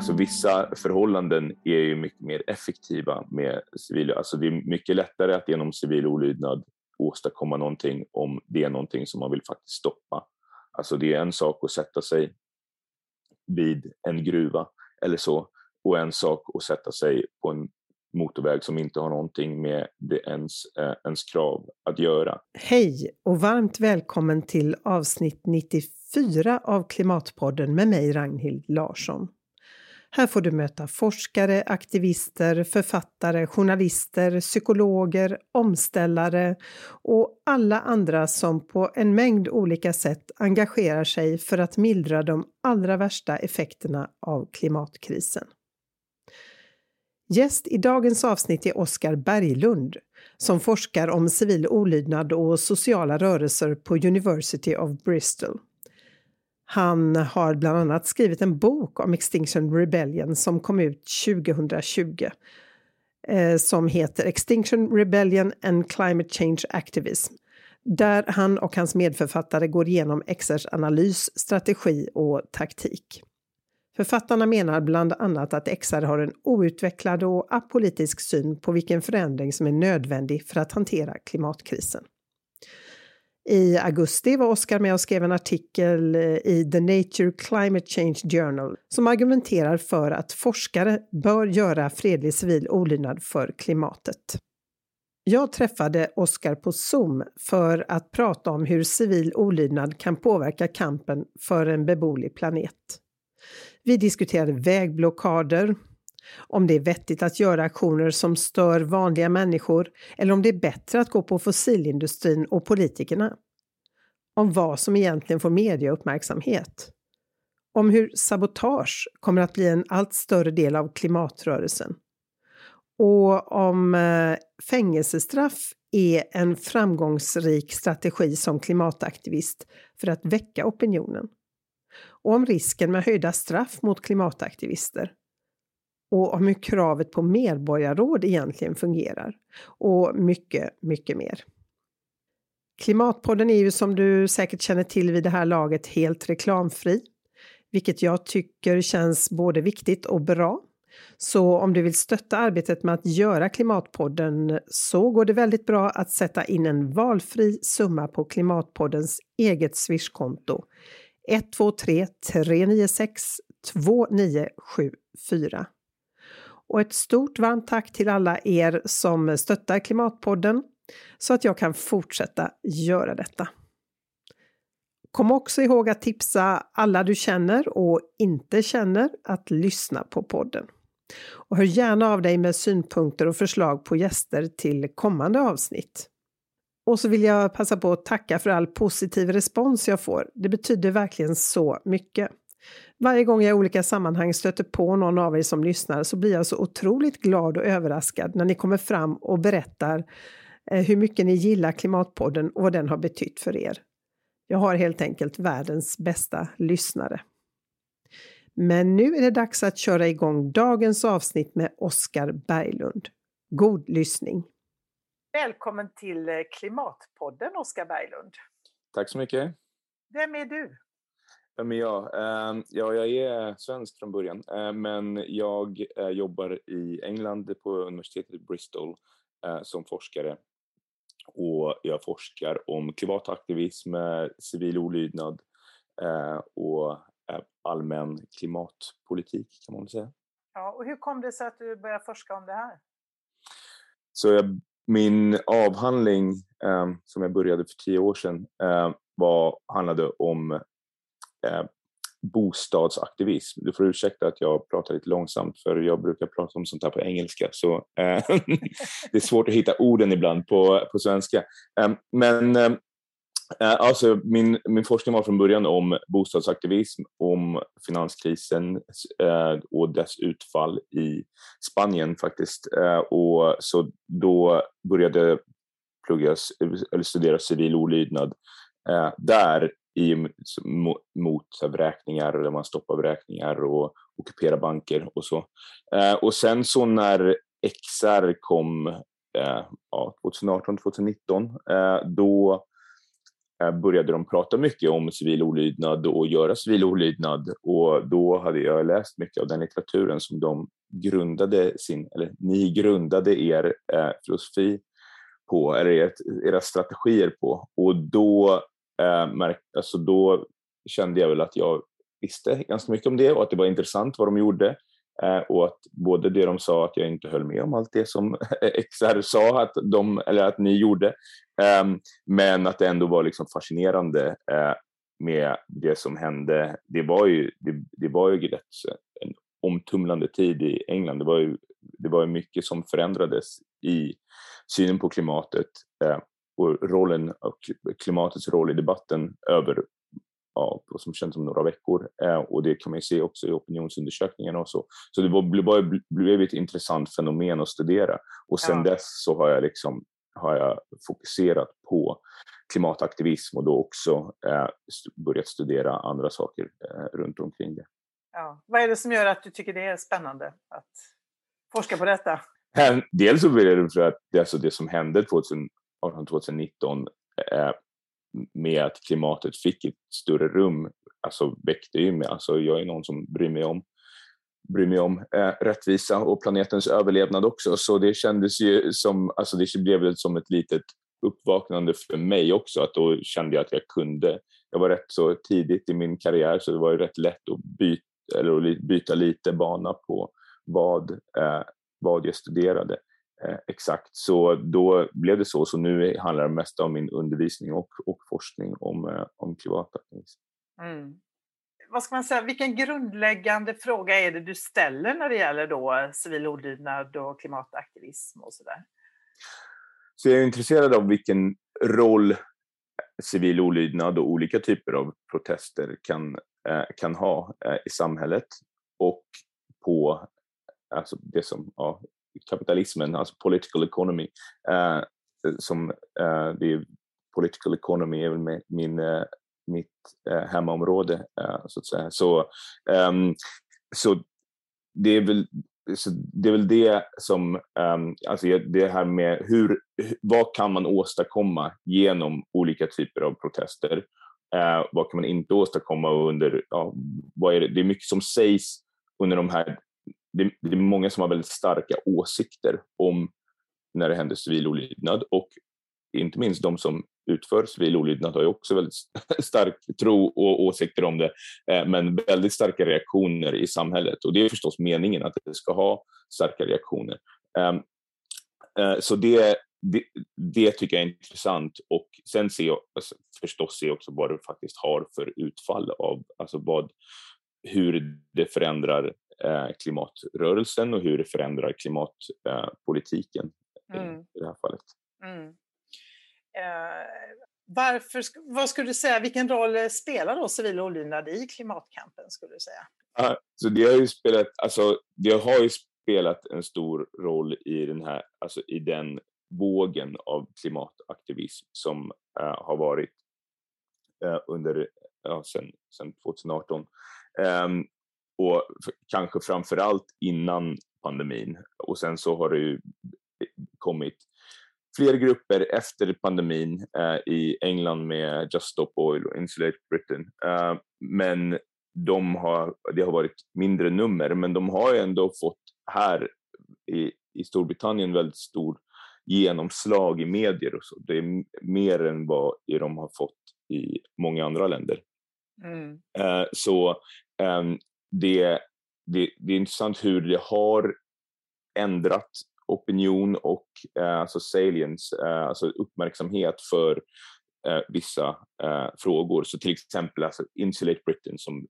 Alltså vissa förhållanden är ju mycket mer effektiva med civil, alltså det är mycket lättare att genom civil olydnad åstadkomma någonting om det är någonting som man vill faktiskt stoppa. Alltså det är en sak att sätta sig vid en gruva eller så och en sak att sätta sig på en motorväg som inte har någonting med det ens, eh, ens krav att göra. Hej och varmt välkommen till avsnitt 94 av Klimatpodden med mig Ragnhild Larsson. Här får du möta forskare, aktivister, författare, journalister, psykologer, omställare och alla andra som på en mängd olika sätt engagerar sig för att mildra de allra värsta effekterna av klimatkrisen. Gäst i dagens avsnitt är Oskar Berglund som forskar om civil olydnad och sociala rörelser på University of Bristol. Han har bland annat skrivit en bok om Extinction Rebellion som kom ut 2020 eh, som heter Extinction Rebellion and Climate Change Activism där han och hans medförfattare går igenom XRs analys, strategi och taktik. Författarna menar bland annat att XR har en outvecklad och apolitisk syn på vilken förändring som är nödvändig för att hantera klimatkrisen. I augusti var Oskar med och skrev en artikel eh, i The Nature Climate Change Journal som argumenterar för att forskare bör göra fredlig civil olydnad för klimatet. Jag träffade Oskar på Zoom för att prata om hur civil olydnad kan påverka kampen för en beboelig planet. Vi diskuterade vägblockader, om det är vettigt att göra aktioner som stör vanliga människor eller om det är bättre att gå på fossilindustrin och politikerna. Om vad som egentligen får mediauppmärksamhet. Om hur sabotage kommer att bli en allt större del av klimatrörelsen. Och om eh, fängelsestraff är en framgångsrik strategi som klimataktivist för att väcka opinionen och om risken med höjda straff mot klimataktivister och om hur kravet på medborgarråd egentligen fungerar och mycket, mycket mer. Klimatpodden är ju som du säkert känner till vid det här laget helt reklamfri, vilket jag tycker känns både viktigt och bra. Så om du vill stötta arbetet med att göra Klimatpodden så går det väldigt bra att sätta in en valfri summa på Klimatpoddens eget swishkonto 123 396 2974. Och ett stort varmt tack till alla er som stöttar Klimatpodden så att jag kan fortsätta göra detta. Kom också ihåg att tipsa alla du känner och inte känner att lyssna på podden. Och hör gärna av dig med synpunkter och förslag på gäster till kommande avsnitt. Och så vill jag passa på att tacka för all positiv respons jag får. Det betyder verkligen så mycket. Varje gång jag i olika sammanhang stöter på någon av er som lyssnar så blir jag så otroligt glad och överraskad när ni kommer fram och berättar eh, hur mycket ni gillar Klimatpodden och vad den har betytt för er. Jag har helt enkelt världens bästa lyssnare. Men nu är det dags att köra igång dagens avsnitt med Oskar Berglund. God lyssning! Välkommen till eh, Klimatpodden, Oskar Berglund. Tack så mycket. Vem är du? Vem är jag? Ehm, ja, jag är svensk från början, eh, men jag eh, jobbar i England på universitetet i Bristol som forskare. Och jag forskar om klimataktivism, civil olydnad och allmän klimatpolitik kan man säga. Ja, och hur kom det sig att du började forska om det här? Så jag min avhandling eh, som jag började för tio år sedan eh, var, handlade om eh, bostadsaktivism. Du får ursäkta att jag pratar lite långsamt för jag brukar prata om sånt här på engelska så eh, det är svårt att hitta orden ibland på, på svenska. Eh, men ehm, eh, alltså, min, min forskning var från början om bostadsaktivism, om finanskrisen eh, och dess utfall i Spanien faktiskt. Eh, och så då började jag eller studera civil olydnad eh, där i, mot vräkningar, där man stoppar vräkningar och ockuperar banker och så. Eh, och sen så när XR kom eh, ja, 2018, 2019, eh, då eh, började de prata mycket om civil olydnad och göra civil olydnad och då hade jag läst mycket av den litteraturen som de grundade sin, eller ni grundade er eh, filosofi på, eller era strategier på. Och då, eh, märk, alltså då kände jag väl att jag visste ganska mycket om det och att det var intressant vad de gjorde. Eh, och att både det de sa att jag inte höll med om allt det som XR sa att, de, eller att ni gjorde, eh, men att det ändå var liksom fascinerande eh, med det som hände. Det var ju, det, det var ju rätt en omtumlande tid i England. Det var ju, det var ju mycket som förändrades i synen på klimatet eh, och rollen och klimatets roll i debatten över ja, som känns som några veckor. Eh, och det kan man ju se också i opinionsundersökningarna och så. Så det var, blev, blev ett intressant fenomen att studera. Och sen ja. dess så har jag liksom har jag fokuserat på klimataktivism och då också eh, börjat studera andra saker eh, runt omkring det. Ja. Vad är det som gör att du tycker det är spännande att forska på detta? Dels så är det för att det, alltså det som hände 2018-2019 eh, med att klimatet fick ett större rum, alltså väckte ju mig. Alltså jag är någon som bryr mig om, bryr mig om eh, rättvisa och planetens överlevnad också. Så det kändes ju som, alltså det blev som ett litet uppvaknande för mig också. Att då kände jag att jag kunde. Jag var rätt så tidigt i min karriär så det var ju rätt lätt att byta, eller att byta lite bana på vad, eh, vad jag studerade. Eh, exakt, så då blev det så. Så nu handlar det mest om min undervisning och, och forskning om, eh, om klimataktivism. Mm. Vad ska man säga, vilken grundläggande fråga är det du ställer när det gäller då civil olydnad och klimataktivism och sådär? Så jag är intresserad av vilken roll civil olydnad och olika typer av protester kan, eh, kan ha eh, i samhället och på alltså det som ja, kapitalismen, alltså political economy, uh, som uh, det är political economy är väl min, eh, mitt hemmaområde så att säga. Så, um, så det är väl så det är väl det som, um, alltså det här med hur, vad kan man åstadkomma genom olika typer av protester? Uh, vad kan man inte åstadkomma under, ja, vad är det? det är mycket som sägs under de här det, det, är många som har väldigt starka åsikter om när det händer civil olydnad och inte minst de som utför civil olydnad har ju också väldigt stark tro och åsikter om det, eh, men väldigt starka reaktioner i samhället. Och det är förstås meningen att det ska ha starka reaktioner. Ehm, eh, så det, det, det tycker jag är intressant och sen ser jag alltså, förstås ser jag också vad det faktiskt har för utfall av, alltså vad, hur det förändrar klimatrörelsen och hur det förändrar klimatpolitiken eh, mm. i det här fallet. Mm. Eh, varför, vad skulle du säga, vilken roll spelar då civil olydnad i klimatkampen? skulle du säga? Uh, så det har ju spelat, alltså, det har ju spelat en stor roll i den här, alltså i den vågen av klimataktivism som uh, har varit uh, under, ja, sen, sen 2018. Um, och kanske framför allt innan pandemin. Och sen så har det ju kommit fler grupper efter pandemin eh, i England med Just Stop Oil och Insulate Britain. Eh, men de har, det har varit mindre nummer, men de har ju ändå fått här i, i Storbritannien väldigt stor genomslag i medier och så. Det är mer än vad de har fått i många andra länder. Mm. Eh, så ehm, det, det, det är intressant hur det har ändrat opinion och eh, alltså salience, eh, alltså uppmärksamhet för eh, vissa eh, frågor. Så till exempel alltså Insulate Britain som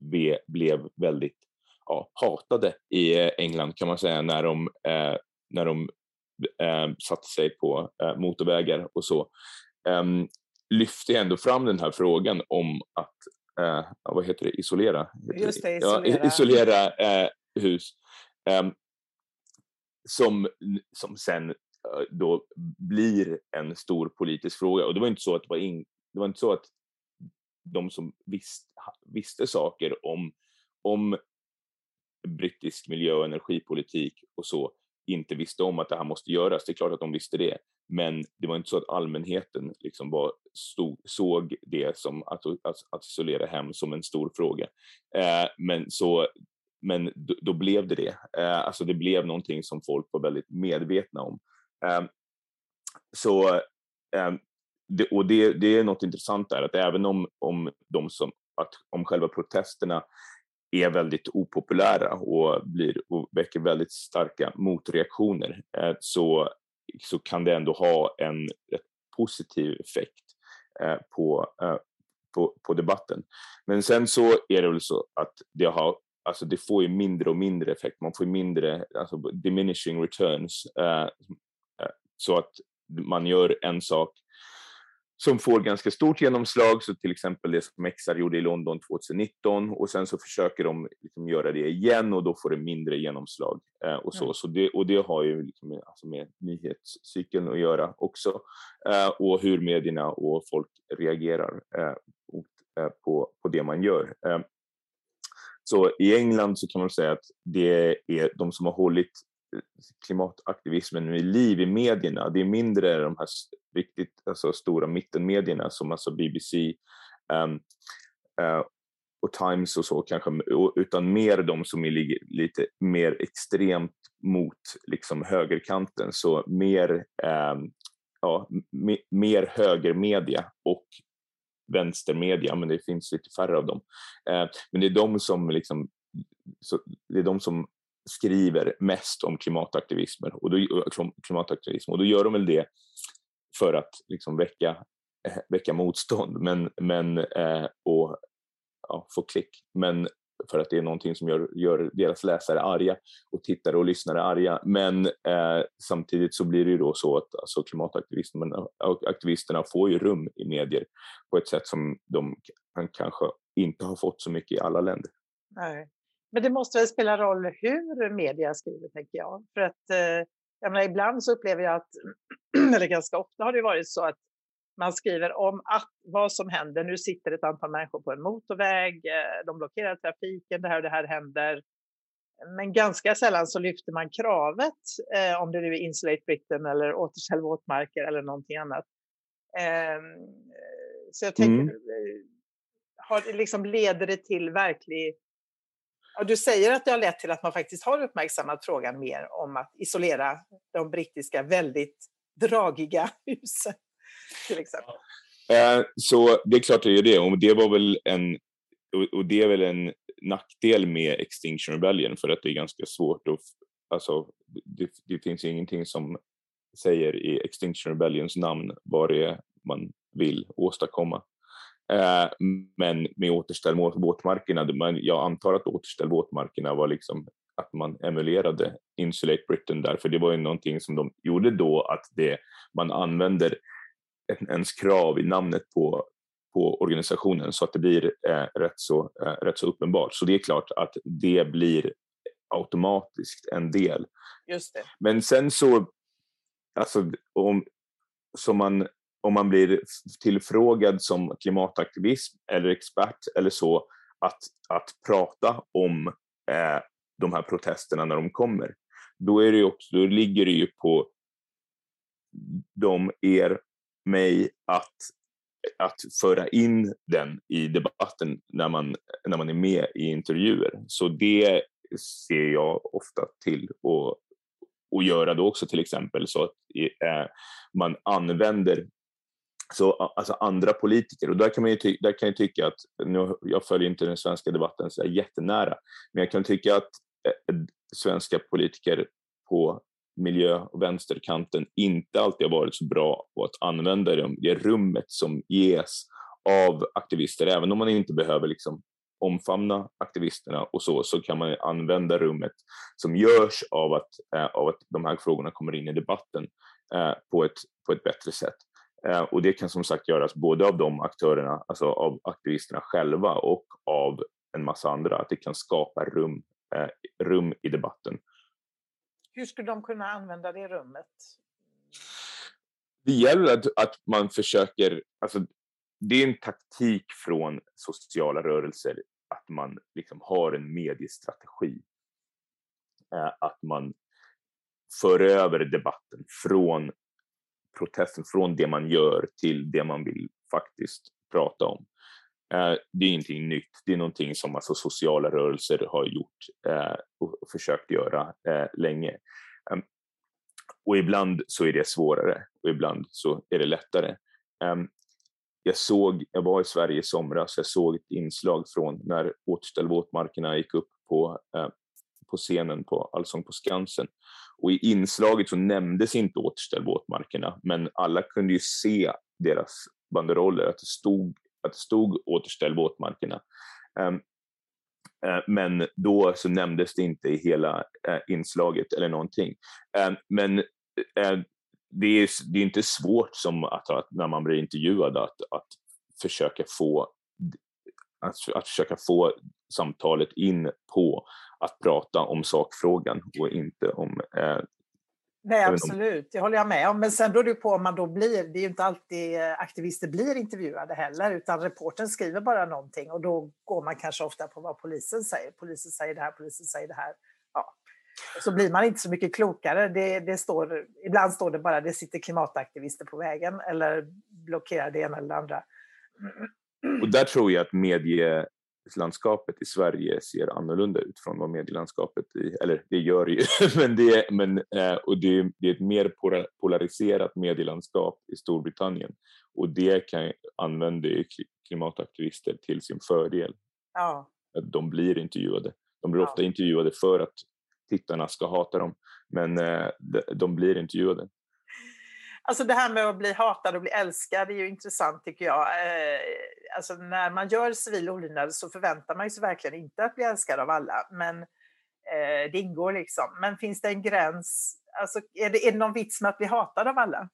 be, blev väldigt ja, hatade i eh, England kan man säga när de, eh, när de eh, satte sig på eh, motorvägar och så. Ehm, lyfte ändå fram den här frågan om att eh, vad heter det, isolera? Just det, isolera. Ja, isolera eh, hus. Eh, som, som sen eh, då blir en stor politisk fråga. Och det var inte så att det var, in, det var inte så att de som visst, visste saker om, om brittisk miljö och energipolitik och så inte visste om att det här måste göras. Det är klart att de visste det, men det var inte så att allmänheten liksom var, stod, såg det som att, att, att isolera hem som en stor fråga. Eh, men så men då, då, blev det det. Eh, alltså det blev någonting som folk var väldigt medvetna om. Eh, så, eh, det, och det, det, är något intressant där, att även om, om, de som, att, om själva protesterna är väldigt opopulära och, blir, och väcker väldigt starka motreaktioner eh, så, så kan det ändå ha en positiv effekt eh, på, eh, på, på debatten. Men sen så är det väl så att det har alltså det får ju mindre och mindre effekt. Man får mindre, alltså diminishing returns. Så att man gör en sak som får ganska stort genomslag, så till exempel det som XR gjorde i London 2019 och sen så försöker de liksom göra det igen och då får det mindre genomslag. Eh, och så, mm. så det, och det har ju liksom alltså med nyhetscykeln att göra också eh, och hur medierna och folk reagerar eh, på, på det man gör. Så i England så kan man säga att det är de som har hållit klimataktivismen vid liv i medierna. Det är mindre de här riktigt alltså, stora mittenmedierna som alltså BBC um, ehm, uh, eh, och Times och så kanske, utan mer de som ligger lite mer extremt mot liksom högerkanten. Så mer, um, ja, mer högermedia och vänstermedia, men det finns lite färre av dem. Uh, men det är de som liksom, så, det är de som skriver mest om klimataktivismer och då, liksom, klimataktivism och då gör de väl det för att liksom väcka, eh, väcka motstånd men, men, eh, och ja, få klick. Men för att det är någonting som gör, gör deras läsare arga och tittare och lyssnare arga. Men eh, samtidigt så blir det ju då så att alltså, klimataktivisterna får ju rum i medier på ett sätt som de kanske inte har fått så mycket i alla länder. Nej. Men det måste väl spela roll hur media skriver, tänker jag. För att eh, jag menar, ibland så upplever jag att, eller ganska ofta har det varit så att man skriver om att vad som händer. Nu sitter ett antal människor på en motorväg, eh, de blockerar trafiken, det här och det här händer. Men ganska sällan så lyfter man kravet, eh, om det nu är Insulate Britain eller återställ våtmarker eller någonting annat. Eh, så jag tänker, mm. Eh, har, liksom, leder det till verklig Ja, du säger att det har lett till att man faktiskt har uppmärksammat frågan mer om att isolera de brittiska väldigt dragiga husen. Till exempel. Eh, så det är klart det är det. Och det var väl en, och det är väl en nackdel med Extinction Rebellion för att det är ganska svårt att, alltså det, det finns ingenting som säger i Extinction Rebellions namn vad det är man vill åstadkomma. Eh, men med återställ våtmarkerna, jag antar att återställ våtmarkerna var liksom att man emulerade Insulate Britain där, för det var ju någonting som de gjorde då, att det, man använder ens krav i namnet på, på organisationen så att det blir eh, rätt, så, eh, rätt så uppenbart. Så det är klart att det blir automatiskt en del. Just det. Men sen så, alltså om, som man om man blir tillfrågad som klimataktivist eller expert eller så att, att prata om eh, de här protesterna när de kommer, då, är det också, då ligger det ju på de, er, mig att, att föra in den i debatten när man, när man är med i intervjuer. Så det ser jag ofta till och, och göra då också till exempel så att eh, man använder så alltså andra politiker. Och där kan, man ju där kan jag tycka att, nu, jag följer inte den svenska debatten så jättenära, men jag kan tycka att eh, eh, svenska politiker på miljö och vänsterkanten inte alltid har varit så bra på att använda det, det rummet som ges av aktivister. Även om man inte behöver liksom omfamna aktivisterna och så, så kan man använda rummet som görs av att, eh, av att de här frågorna kommer in i debatten eh, på, ett, på ett bättre sätt. Eh, och det kan som sagt göras både av de aktörerna, alltså av aktivisterna själva och av en massa andra, att det kan skapa rum, eh, rum i debatten. Hur skulle de kunna använda det rummet? Det gäller att, att man försöker, alltså det är en taktik från sociala rörelser att man liksom har en mediestrategi. Eh, att man för över debatten från protesten, från det man gör till det man vill faktiskt prata om. Eh, det är ingenting nytt, det är någonting som alltså sociala rörelser har gjort eh, och försökt göra eh, länge. Ehm, och ibland så är det svårare och ibland så är det lättare. Ehm, jag såg, jag var i Sverige i somras, jag såg ett inslag från när Återställ våtmarkerna gick upp på, på scenen på Allsång på Skansen. Och i inslaget så nämndes inte Återställ våtmarkerna, men alla kunde ju se deras banderoller, att det stod att det stod återställ våtmarkerna. Um, ehm, eh, men då så nämndes det inte i hela eh, inslaget eller någonting. Ehm, men eh, det, är, det är inte svårt som att, att, när man blir intervjuad att, att försöka få att, att försöka få samtalet in på att prata om sakfrågan och inte om Nej, absolut. Det håller jag med om. Men sen beror det på om man då blir... Det är ju inte alltid eh, aktivister blir intervjuade heller, utan reporten skriver bara någonting och då går man kanske ofta på vad polisen säger. Polisen säger det här, polisen säger det här. Ja. Så blir man inte så mycket klokare. Det, det står, ibland står det bara det sitter klimataktivister på vägen eller blockerar det ena eller det andra. Och där tror jag att medie landskapet i Sverige ser annorlunda ut från vad medielandskapet i, eller det gör ju, men, det, men, eh, och det, det, är ett mer polariserat medielandskap i Storbritannien och det kan använda klimataktivister till sin fördel. Ja. Att de blir intervjuade. De blir ja. ofta intervjuade för att tittarna ska hata dem, men eh, de blir intervjuade. Alltså det här med att bli hatad och bli älskad är ju intressant tycker jag. Eh, alltså när man gör civil olydnad så förväntar man sig verkligen inte att bli älskad av alla, men eh, det ingår liksom. Men finns det en gräns? Alltså, är, det, är det någon vits med att bli hatad av alla?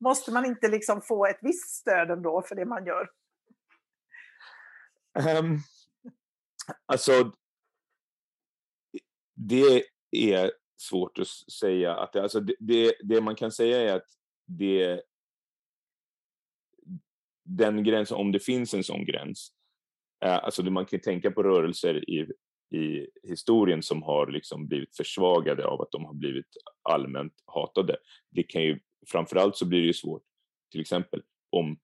Måste man inte liksom få ett visst stöd ändå för det man gör? Um, alltså, det är svårt att säga. Att det, alltså det, det, det, man kan säga är att det, den gränsen, om det finns en sån gräns, eh, alltså man kan tänka på rörelser i, i historien som har liksom blivit försvagade av att de har blivit allmänt hatade. Det kan ju, framförallt så blir det ju svårt, till exempel om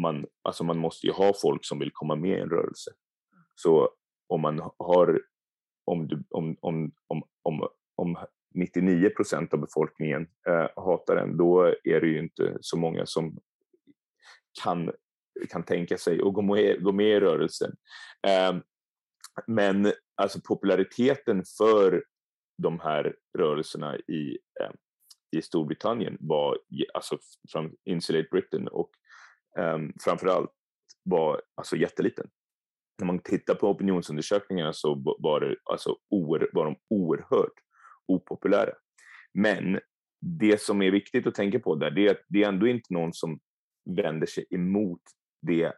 man, alltså man måste ju ha folk som vill komma med i en rörelse. Så om man har, om, du, om, om, om, om, om 99 procent av befolkningen eh, hatar den, då är det ju inte så många som kan, kan tänka sig att gå med, gå med i rörelsen. Eh, men alltså populariteten för de här rörelserna i, eh, i Storbritannien var, alltså från Insulate Britain och eh, framförallt var alltså jätteliten. När man tittar på opinionsundersökningarna så var, det, alltså, oer, var de oerhört opopulära. Men det som är viktigt att tänka på där, det är att det är ändå inte någon som vänder sig emot det,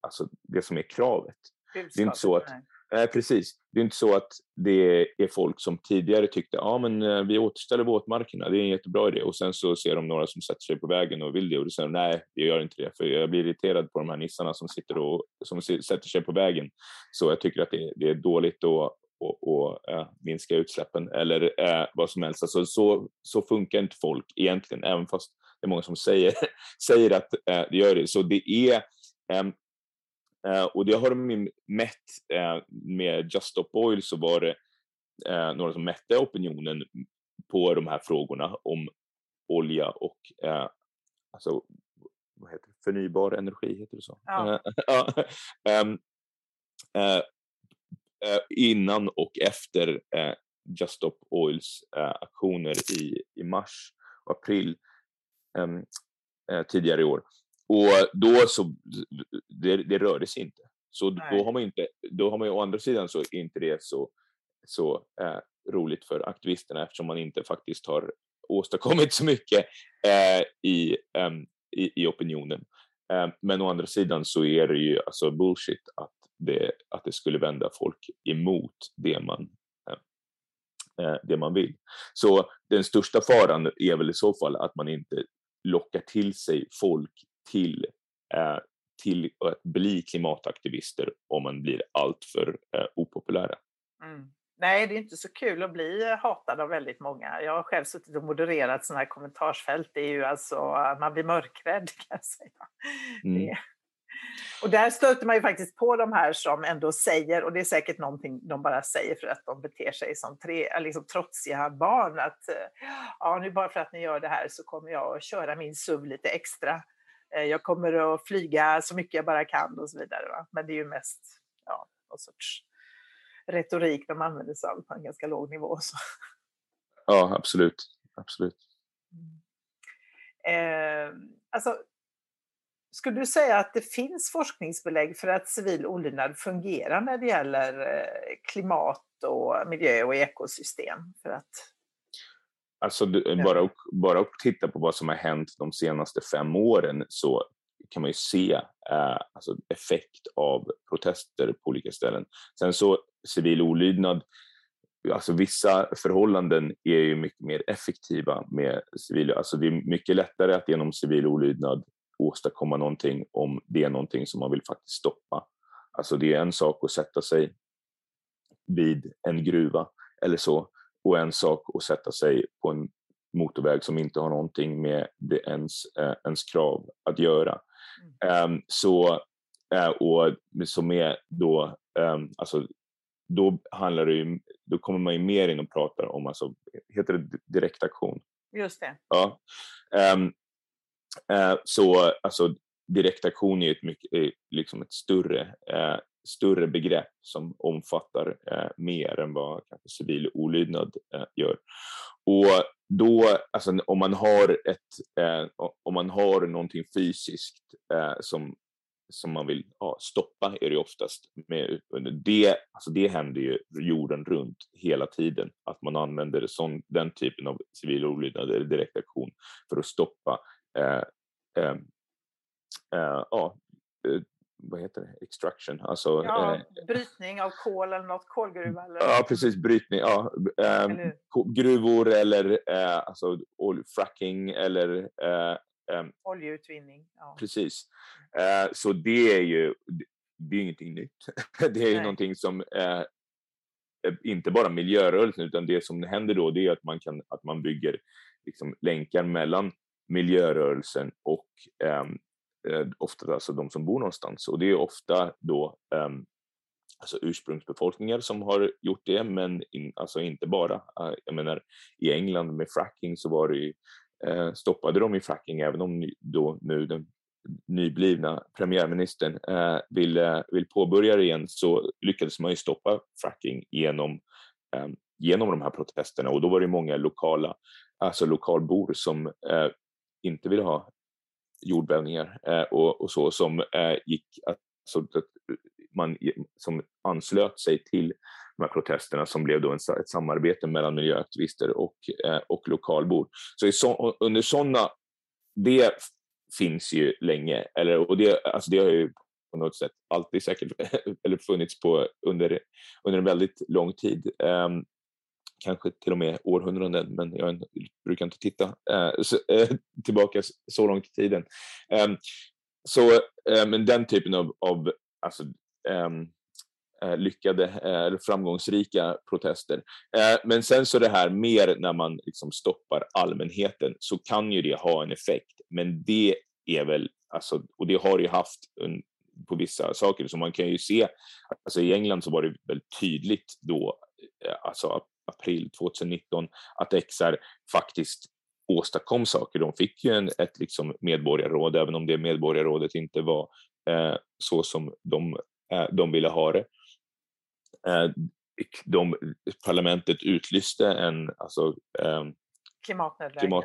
alltså det som är kravet. Det är inte så att, nej, precis. Det är inte så att det är folk som tidigare tyckte ja men eh, vi återställer våtmarkerna, det är en jättebra idé och sen så ser de några som sätter sig på vägen och vill det och då säger de nej, jag gör inte det för jag blir irriterad på de här nissarna som sitter och som sätter sig på vägen. Så jag tycker att det, det är dåligt och och, och äh, minska utsläppen eller äh, vad som helst. Alltså, så, så funkar inte folk egentligen, även fast det är många som säger, säger att äh, det gör det. Så det är, ehm, och det har de mätt med Just Stop Oil så var det några som mätte opinionen på de här frågorna om olja och alltså, vad heter det? förnybar energi, heter det så? Ja. Eh, innan och efter eh, Just Stop Oils eh, aktioner i, i mars och april ehm, tidigare i år. Och då så, det, det sig inte. Så Nej. då har man inte, då har man ju å andra sidan så inte det så, så eh, roligt för aktivisterna eftersom man inte faktiskt har åstadkommit så mycket eh, i, eh, i, i, opinionen. men å andra sidan så är det ju alltså bullshit att det, att det skulle vända folk emot det man, eh, eh, det man vill. Så den största faran är väl i så fall att man inte lockar till sig folk till, eh, till att bli klimataktivister om man blir alltför opopulära. Mm. Nej, det är inte så kul att bli hatad av väldigt många. Jag har själv suttit och modererat sådana här kommentarsfält. Det är ju alltså, man blir mörkrädd kan jag säga. Mm. Och där stöter man ju faktiskt på de här som ändå säger, och det är säkert någonting de bara säger för att de beter sig som tre, liksom trotsiga barn, att ja, nu bara för att ni gör det här så kommer jag att köra min SUV lite extra. Eh, jag kommer att flyga så mycket jag bara kan och så vidare. Va? Men det är ju mest ja, någon sorts retorik de använder sig av på en ganska låg nivå. Så. Ja, absolut. absolut. Mm. Eh, alltså, skulle du säga att det finns forskningsbelägg för att civil olydnad fungerar när det gäller eh, klimat och miljö och ekosystem? För att... Alltså, bara, att, bara att titta på vad som har hänt de senaste fem åren så kan man ju se eh, alltså effekt av protester på olika ställen. Sen så civil olydnad, alltså vissa förhållanden är ju mycket mer effektiva med civil, alltså det är mycket lättare att genom civil olydnad åstadkomma någonting om det är någonting som man vill faktiskt stoppa. Alltså det är en sak att sätta sig vid en gruva eller så och en sak att sätta sig på en motorväg som inte har någonting med det ens, eh, ens krav att göra. Mm. Um, så, uh, och som är då, um, alltså, då handlar det ju, då kommer man ju mer in och pratar om, alltså, heter det direktaktion? Just det. Ja. Um, Eh, så alltså direktaktion är ett, mycket, är liksom ett större, uh, större begrepp som omfattar mer än vad kanske civil olydnad gör. Och då, alltså, om man har ett, om man har någonting fysiskt som, som man vill ja, stoppa är det oftast med det, alltså det händer ju jorden runt hela tiden, att man använder sån, den typen av civil olydnad eller direktaktion för att stoppa ja, eh, vad heter det, extraction, alltså ja, eh, brytning av kol eller något, kolgruva eller? Ja, precis, brytning, ja, eh, eller? gruvor eller eh, alltså fracking eller eh, oljeutvinning. Ja. Precis, eh, så det är ju, det är ingenting nytt. det är ju någonting som eh, inte bara miljörörelsen utan det som händer då det är att man, kan, att man bygger liksom, länkar mellan miljörörelsen och um, eh, ofta alltså de som bor någonstans. Och det är ofta då eh, alltså ursprungsbefolkningar som har gjort det, men in, alltså inte bara. Uh, jag menar, i England med fracking så var det ju, uh, stoppade de i fracking, även om då nu den nyblivna premiärministern eh, uh, vill, vill påbörja det igen, så lyckades man ju stoppa fracking genom, um, genom de här protesterna och då var det många lokala, alltså lokalbor som inte ville ha jordbävningar eh, och, och, så som eh, gick, så att eh, man som anslöt sig till de här protesterna som blev då en, ett samarbete mellan miljöaktivister och, eh, och lokalbor. Så så, under sådana, det finns ju länge, eller, och det, alltså det har ju på något sätt alltid säkert eller funnits på under, under en väldigt lång tid. Um, kanske till och med århundraden, men jag brukar inte titta eh, så, eh, tillbaka så långt i tiden. Ehm, eh, så, men den typen av, av alltså, ehm, eh, lyckade eh, eller framgångsrika protester. Eh, men sen så det här mer när man liksom stoppar allmänheten så kan ju det ha en effekt, men det är väl, alltså, och det har ju haft en, på vissa saker, så man kan ju se, alltså i England så var det väldigt tydligt då, eh, alltså april 2019 att XR faktiskt åstadkom saker. De fick ju en, ett liksom medborgarråd, även om det medborgarrådet inte var eh, så som de, eh, de ville ha det. Eh, de, parlamentet utlyste en alltså, ehm, klimatnödläge. Klimat,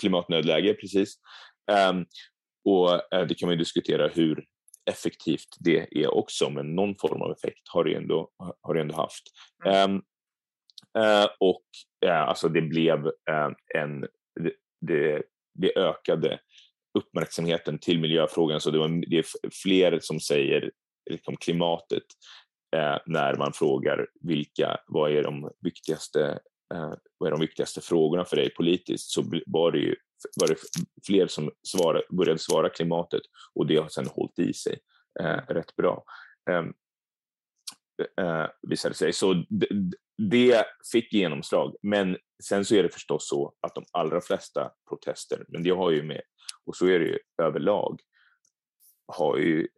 klimatnödläge, precis. Ehm, och eh, det kan man diskutera hur effektivt det är också, men någon form av effekt har det ändå, har det ändå haft. Mm. Eh, och eh, alltså det blev eh, en, det, det, det, ökade uppmärksamheten till miljöfrågan. Så det, var, det är fler som säger liksom, klimatet eh, när man frågar vilka, vad är de viktigaste eh, vad är de viktigaste frågorna för dig politiskt så var det ju var det fler som svara, började svara klimatet och det har sedan hållit i sig eh, rätt bra. Ehm, Eh, visade sig. Så det, det fick genomslag. Men sen så är det förstås så att de allra flesta protester, men det har ju med, och så är det ju överlag, har ju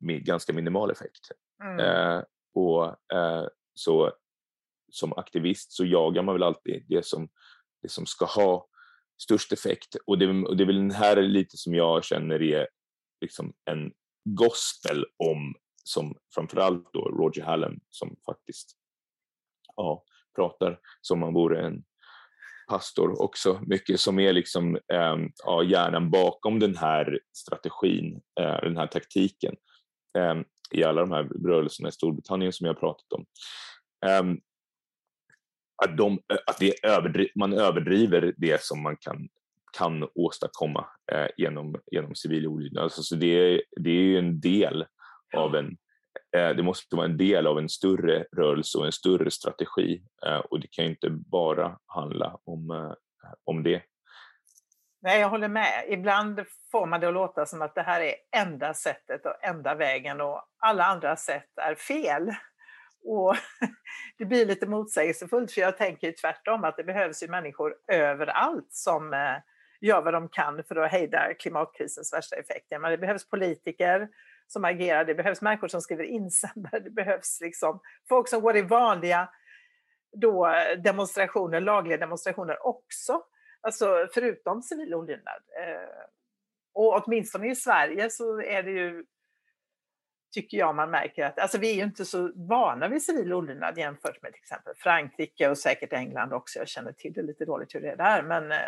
ganska minimal effekt. Mm. Eh, och eh, så som aktivist så jagar man väl alltid det som, det som ska ha störst effekt. Och det, och det är väl den här lite som jag känner är liksom en gospel om, som framförallt då Roger Hallam som faktiskt ja, pratar som om han vore en pastor också, mycket som är liksom eh, ja, hjärnan bakom den här strategin, eh, den här taktiken eh, i alla de här rörelserna i Storbritannien som jag pratat om. Ehm, att, de, eh, att det överdri man överdriver det som man kan, kan åstadkomma eh, genom, genom civil olydnad. Alltså, så det, det är ju en del av en eh, det måste vara en del av en större rörelse och en större strategi eh, och det kan ju inte bara handla om, eh, om det. Nej, jag håller med. Ibland får man det att låta som att det här är enda sättet och enda vägen och alla andra sätt är fel. Och det blir lite motsägelsefullt för jag tänker tvärtom att det behövs ju människor överallt som gör vad de kan för att hejda klimatkrisens värsta effekter. Men det behövs politiker som agerar, det behövs människor som skriver insändare, det behövs liksom folk som går i vanliga då, demonstrationer, lagliga demonstrationer också. Alltså förutom civil olydnad. Eh, och åtminstone i Sverige så är det ju tycker jag man märker att, alltså vi är ju inte så vana vid civil olydnad jämfört med till exempel Frankrike och säkert England också. Jag känner till det lite dåligt hur det är där, men eh,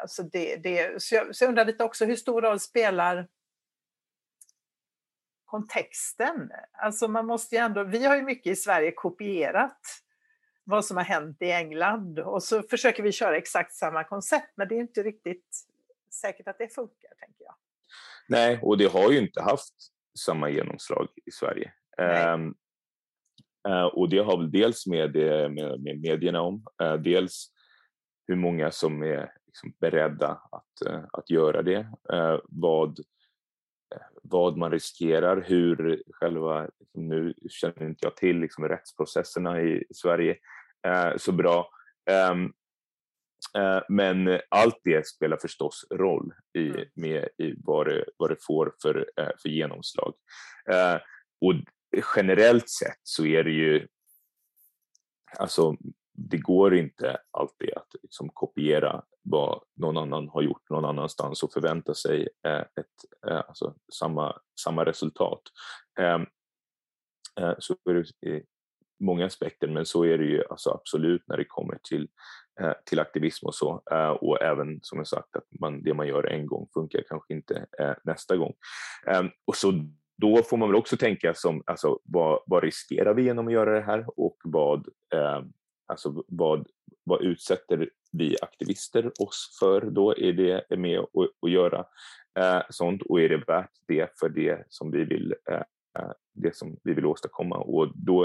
alltså det, det, så, jag, så jag undrar lite också hur stor roll spelar kontexten? Alltså man måste ju ändå, vi har ju mycket i Sverige kopierat vad som har hänt i England och så försöker vi köra exakt samma koncept, men det är inte riktigt säkert att det funkar, tänker jag. Nej, och det har ju inte haft samma genomslag i Sverige. Um, uh, och det har väl dels med, med, med medierna om, uh, dels hur många som är liksom beredda att, uh, att göra det, vad, vad man riskerar, hur själva, liksom, nu känner inte jag till liksom, rättsprocesserna i, Sverige så bra, um, Eh, men allt det spelar förstås roll i, mm. med, i vad, det, vad det får för, eh, för genomslag. Eh, och generellt sett så är det ju, alltså det går inte alltid att liksom kopiera vad någon annan har gjort någon annanstans och förvänta sig eh, ett, eh, alltså samma, samma resultat. Ehm, eh, så är det i många aspekter, men så är det ju alltså absolut när det kommer till Eh, till aktivism och så. Eh, och även som jag sagt att man, det man gör en gång funkar kanske inte eh, nästa gång. Ehm, och så då får man väl också tänka som, alltså, vad, vad riskerar vi genom att göra det här och vad, eh, alltså, vad, vad utsätter vi aktivister oss för då? Är det med att, att göra sånt och är det värt det för det som vi vill det som vi vill åstadkomma. Och då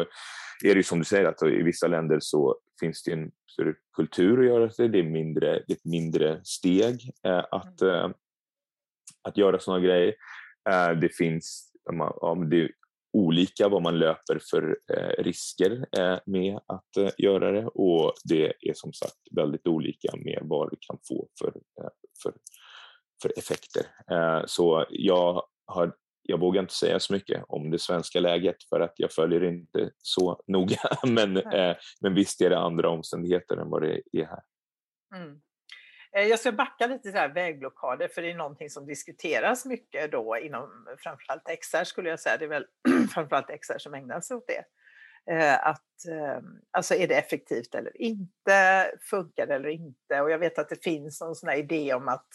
är det som du säger att i vissa länder så finns det en större kultur att göra det. Det är, mindre, det är ett mindre steg eh, att, mm. eh, att göra sådana grejer. Eh, det finns ja, det olika vad man löper för eh, risker eh, med att eh, göra det och det är som sagt väldigt olika med vad det kan få för, för, för effekter. så jag har jag vågar inte säga så mycket om det svenska läget för att jag följer inte så noga. Men, men visst är det andra omständigheter än vad det är här. Mm. Eh, jag ska backa lite till vägblockader för det är någonting som diskuteras mycket då inom framförallt XR skulle jag säga. Det är väl framförallt XR som ägnar sig åt det. Eh, att, eh, alltså är det effektivt eller inte? Funkar det eller inte? Och jag vet att det finns någon sån här idé om att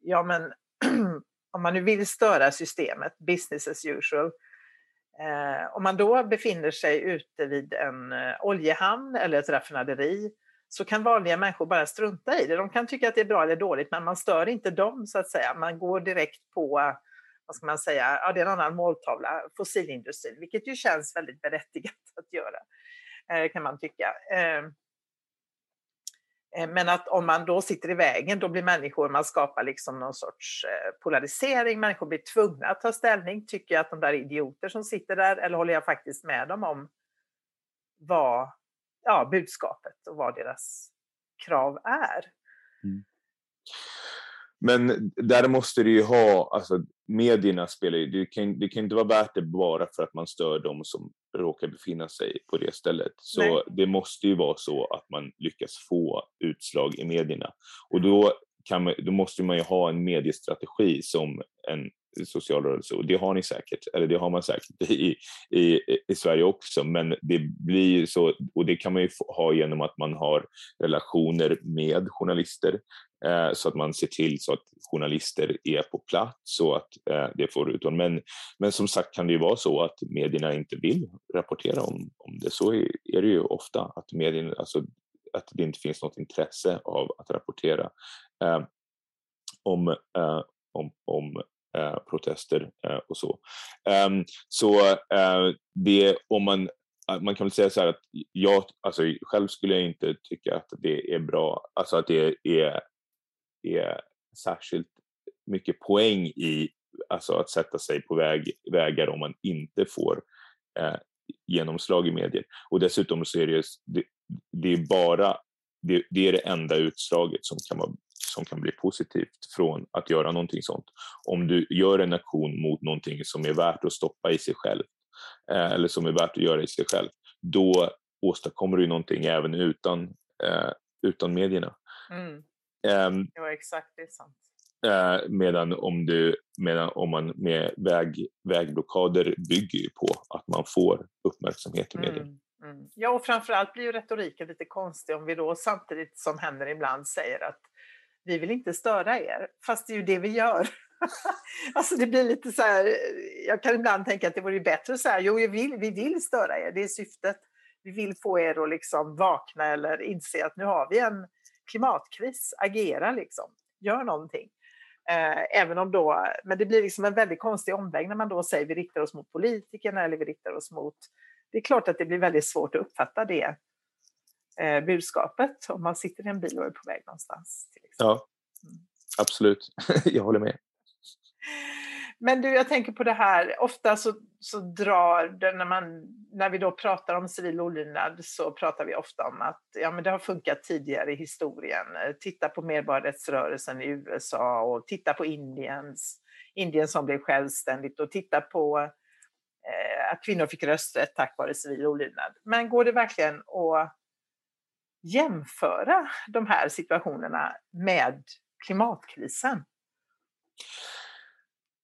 ja men om man nu vill störa systemet, business as usual, om man då befinner sig ute vid en oljehamn eller ett raffinaderi så kan vanliga människor bara strunta i det. De kan tycka att det är bra eller dåligt, men man stör inte dem så att säga. Man går direkt på, vad ska man säga, ja, det är en annan måltavla, fossilindustrin, vilket ju känns väldigt berättigat att göra, eh, kan man tycka. Ehm, eh, men att om man då sitter i vägen, då blir människor, man skapar liksom någon sorts eh, polarisering, människor blir tvungna att ta ställning. Tycker jag att de där idioter som sitter där, eller håller jag faktiskt med dem om vad ja, budskapet och vad deras krav är. Mm. Men där måste du ju ha, alltså medierna spelar ju, det kan, det kan inte vara värt det bara för att man stör dem som råkar befinna sig på det stället. Så Nej. det måste ju vara så att man lyckas få utslag i medierna. Och då, kan man, då måste man ju ha en mediestrategi som en social rörelse och det har ni säkert, eller det har man säkert i, i, i Sverige också, men det blir ju så, och det kan man ju ha genom att man har relationer med journalister, eh, så att man ser till så att journalister är på plats så att eh, det får ut men, men som sagt kan det ju vara så att medierna inte vill rapportera om, om det. Så är, är det ju ofta, att medierna, alltså, att det inte finns något intresse av att rapportera eh, om, eh, om, om Eh, protester eh, och så. Ehm, så eh, det, om man, man kan väl säga så här att jag, alltså själv skulle jag inte tycka att det är bra, alltså att det är, är särskilt mycket poäng i alltså att sätta sig på väg, vägar om man inte får eh, genomslag i medier. Och dessutom så är det, det, det är bara det, det, är det enda utslaget som kan, vara, som kan bli positivt från att göra någonting sånt. Om du gör en aktion mot någonting som är värt att stoppa i sig själv, eh, eller som är värt att göra i sig själv, då åstadkommer du någonting även utan, eh, utan medierna. Mm. Um, ja, exakt, det är sant. Eh, medan om, du, medan om man med väg, vägblockader bygger ju på att man får uppmärksamhet i media. Mm. Mm. Ja, och framförallt blir ju retoriken lite konstig om vi då samtidigt som händer ibland säger att vi vill inte störa er, fast det är ju det vi gör. alltså det blir lite så här, jag kan ibland tänka att det vore bättre att säga, jo vi vill, vi vill störa er, det är syftet. Vi vill få er att liksom vakna eller inse att nu har vi en klimatkris, agera liksom, gör någonting. Eh, även om då, men det blir liksom en väldigt konstig omväg när man då säger vi riktar oss mot politikerna eller vi riktar oss mot det är klart att det blir väldigt svårt att uppfatta det eh, budskapet om man sitter i en bil och är på väg någonstans ja, mm. absolut. jag håller med. Men du, jag tänker på det här, ofta så, så drar, det, när, man, när vi då pratar om civil olydnad så pratar vi ofta om att ja, men det har funkat tidigare i historien. Titta på medborgarrättsrörelsen i USA och titta på Indiens, Indien som blev självständigt och titta på Eh, att kvinnor fick rösträtt tack vare civil olydnad. Men går det verkligen att jämföra de här situationerna med klimatkrisen?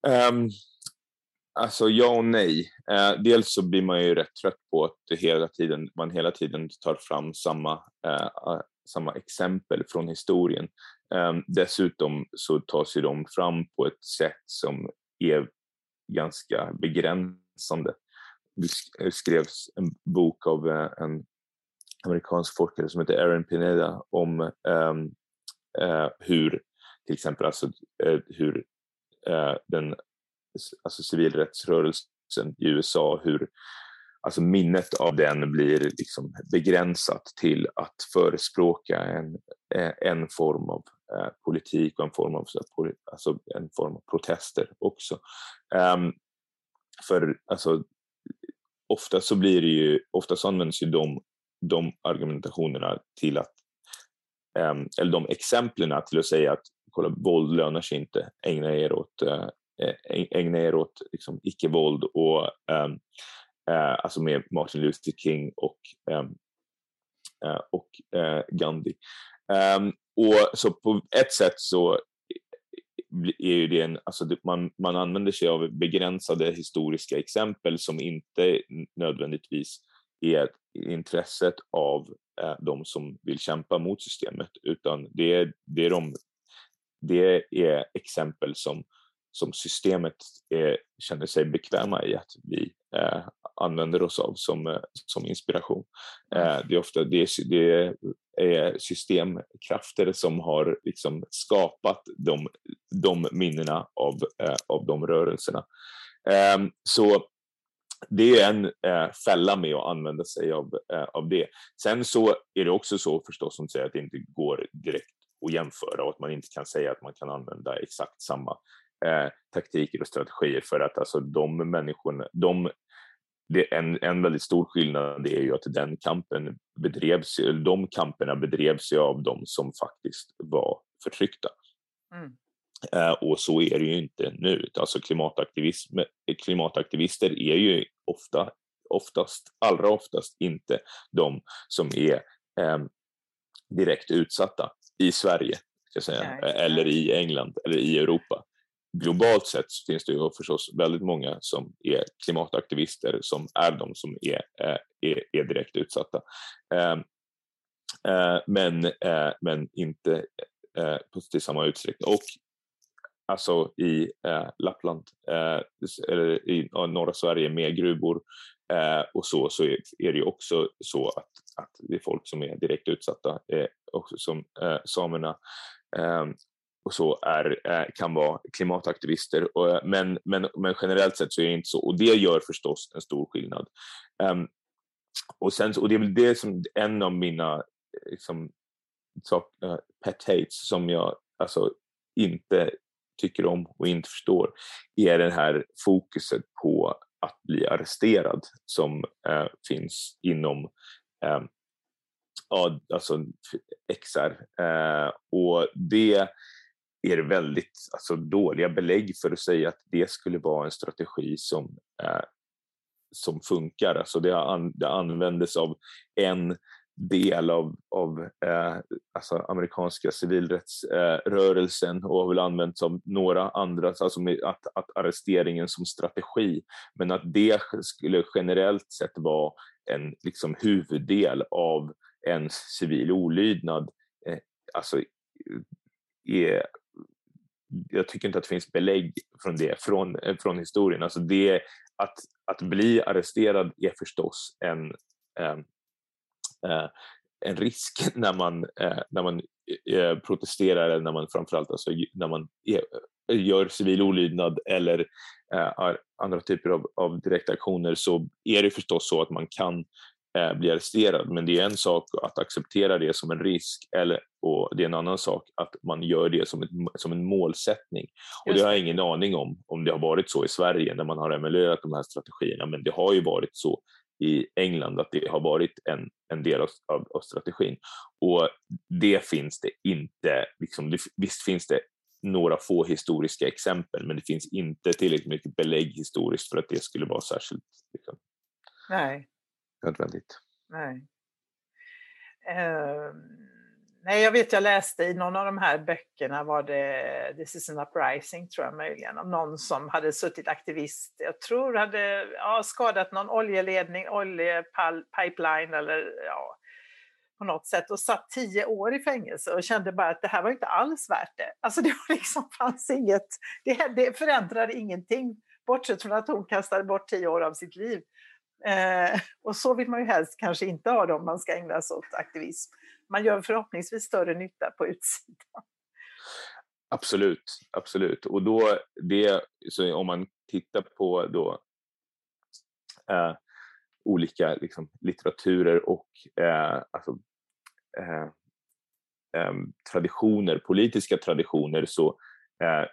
Um, alltså ja och nej. Uh, dels så blir man ju rätt trött på att det hela tiden, man hela tiden tar fram samma, uh, samma exempel från historien. Um, dessutom så tas ju de fram på ett sätt som är ganska begränsande. Det skrevs en bok av eh, en amerikansk forskare som heter Aaron Pineda om um, uh, hur till exempel alltså, uh, hur uh, den alltså civilrättsrörelsen i USA, hur alltså minnet av den blir liksom begränsat till att förespråka en, en form av politik och en form av, alltså en form av protester också. Um, för alltså, ofta så blir det ju, ofta så används ju de, de argumentationerna till att, ehm, eller de exemplen till att säga att kolla, våld lönar sig inte, ägna er åt, eh, eh, ägna er åt liksom, icke-våld och ehm, eh, alltså med Martin Luther King och, ehm, och Gandhi. och så på ett sätt så är ju det en, alltså man, man använder sig av begränsade historiska exempel som inte nödvändigtvis är intresset av eh, de som vill kämpa mot systemet, utan det är, det är, de, det är exempel som, som systemet är, känner sig bekväma i att vi eh, använder oss av som, eh, som inspiration. Eh, det är ofta det, det är systemkrafter som har liksom skapat de, de minnena av, eh, av de rörelserna. Ehm, så det är en eh, fälla med att använda sig av, eh, av det. Sen så är det också så förstås som säger att det inte går direkt att jämföra och att man inte kan säga att man kan använda exakt samma eh, taktiker och strategier för att alltså de människorna, de det, en, en väldigt stor skillnad är ju att den kampen bedrevs, de kamperna bedrevs ju av de som faktiskt var förtryckta. Mm. Eh, och så är det ju inte nu. Alltså klimataktivism, klimataktivister är ju ofta, oftast, allra oftast inte de som är eh, direkt utsatta i Sverige, ska säga, nej, eller i England eller i Europa. Globalt sett finns det ju förstås väldigt många som är klimataktivister som är de som är, eh, är, är direkt utsatta. Eh, eh, men, eh, men inte till samma utsträckning. Och alltså i eh, Lappland eh, eller i norra Sverige med gruvor eh, och så, så är, det ju också så att, att det är folk som är direkt utsatta, eh, också som eh, samerna eh, och så är, eh, kan vara klimataktivister. Och, eh, men, men, men generellt sett så är det inte så och det gör förstås en stor skillnad. Um, och, sen, och det är väl det som en av mina eh, liksom, så, uh, eh, pet hates som jag alltså, inte tycker om och inte förstår är det här fokuset på att bli arresterad som eh, finns inom eh, ja, alltså XR. Eh, och det är det väldigt alltså, dåliga belägg för att säga att det skulle vara en strategi som, eh, som funkar. Alltså det, an, det användes av en del av, av eh, alltså amerikanska civilrättsrörelsen eh, och har väl använts av några andra, alltså med att, att arresteringen som strategi, men att det skulle generellt sett vara en liksom, huvuddel av en civil olydnad, eh, alltså, är, jag tycker inte att det finns belägg från det, från, eh, från historien. Alltså det, att, att bli arresterad är förstås en, en en risk när man, eh, när man eh, protesterar eller när man framförallt alltså, när man gör civil olydnad eller eh, andra typer av, av direktaktioner så är det förstås så att man kan eh, bli arresterad. Men det är en sak att acceptera det som en risk eller, och det är en annan sak att man gör det som, ett, som en målsättning. Och det har jag ingen aning om, om det har varit så i Sverige när man har emulerat de här strategierna, men det har ju varit så i England att det har varit en, en del av, av, av strategin. Och det finns det inte, liksom, det, visst finns det några få historiska exempel men det finns inte tillräckligt mycket belägg historiskt för att det skulle vara särskilt liksom, Nej. nödvändigt. Nej. Um Nej, jag vet jag läste i någon av de här böckerna var det This is an uprising tror jag möjligen, om någon som hade suttit aktivist, jag tror hade ja, skadat någon oljeledning, oljepipeline eller ja, på något sätt och satt tio år i fängelse och kände bara att det här var inte alls värt det. Alltså det var liksom, fanns inget, det, det förändrade ingenting bortsett från att hon kastade bort tio år av sitt liv. Eh, och så vill man ju helst kanske inte ha det om man ska ägna sig åt aktivism man gör förhoppningsvis större nytta på utsidan. Absolut, absolut. Och då, det, så om man tittar på då, eh, olika liksom, litteraturer och eh, alltså, eh, ehm, traditioner, politiska traditioner, så eh,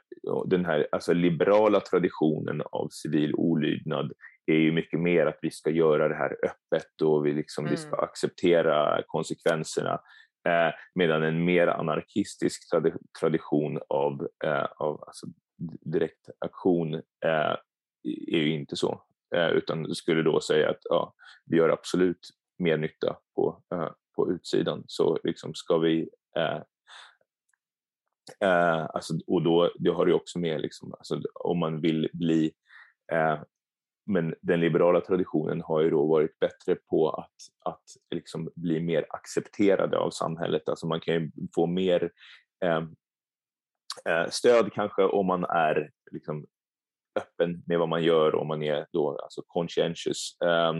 den här alltså, liberala traditionen av civil olydnad är ju mycket mer att vi ska göra det här öppet och vi, liksom, mm. vi ska mm. acceptera konsekvenserna. Eh, medan en mer anarkistisk tradi tradition av, eh, av alltså direkt aktion eh, är ju inte så. Eh, utan skulle då säga att ja, vi gör absolut mer nytta på, eh, på utsidan. Så liksom ska vi eh, alltså, och då det har det också med liksom, alltså, om man vill bli men den liberala traditionen har ju då varit bättre på att, att liksom bli mer accepterade av samhället. Alltså man kan ju få mer eh, eh stöd kanske om man är liksom öppen med vad man gör, om man är då alltså conscientious, eh,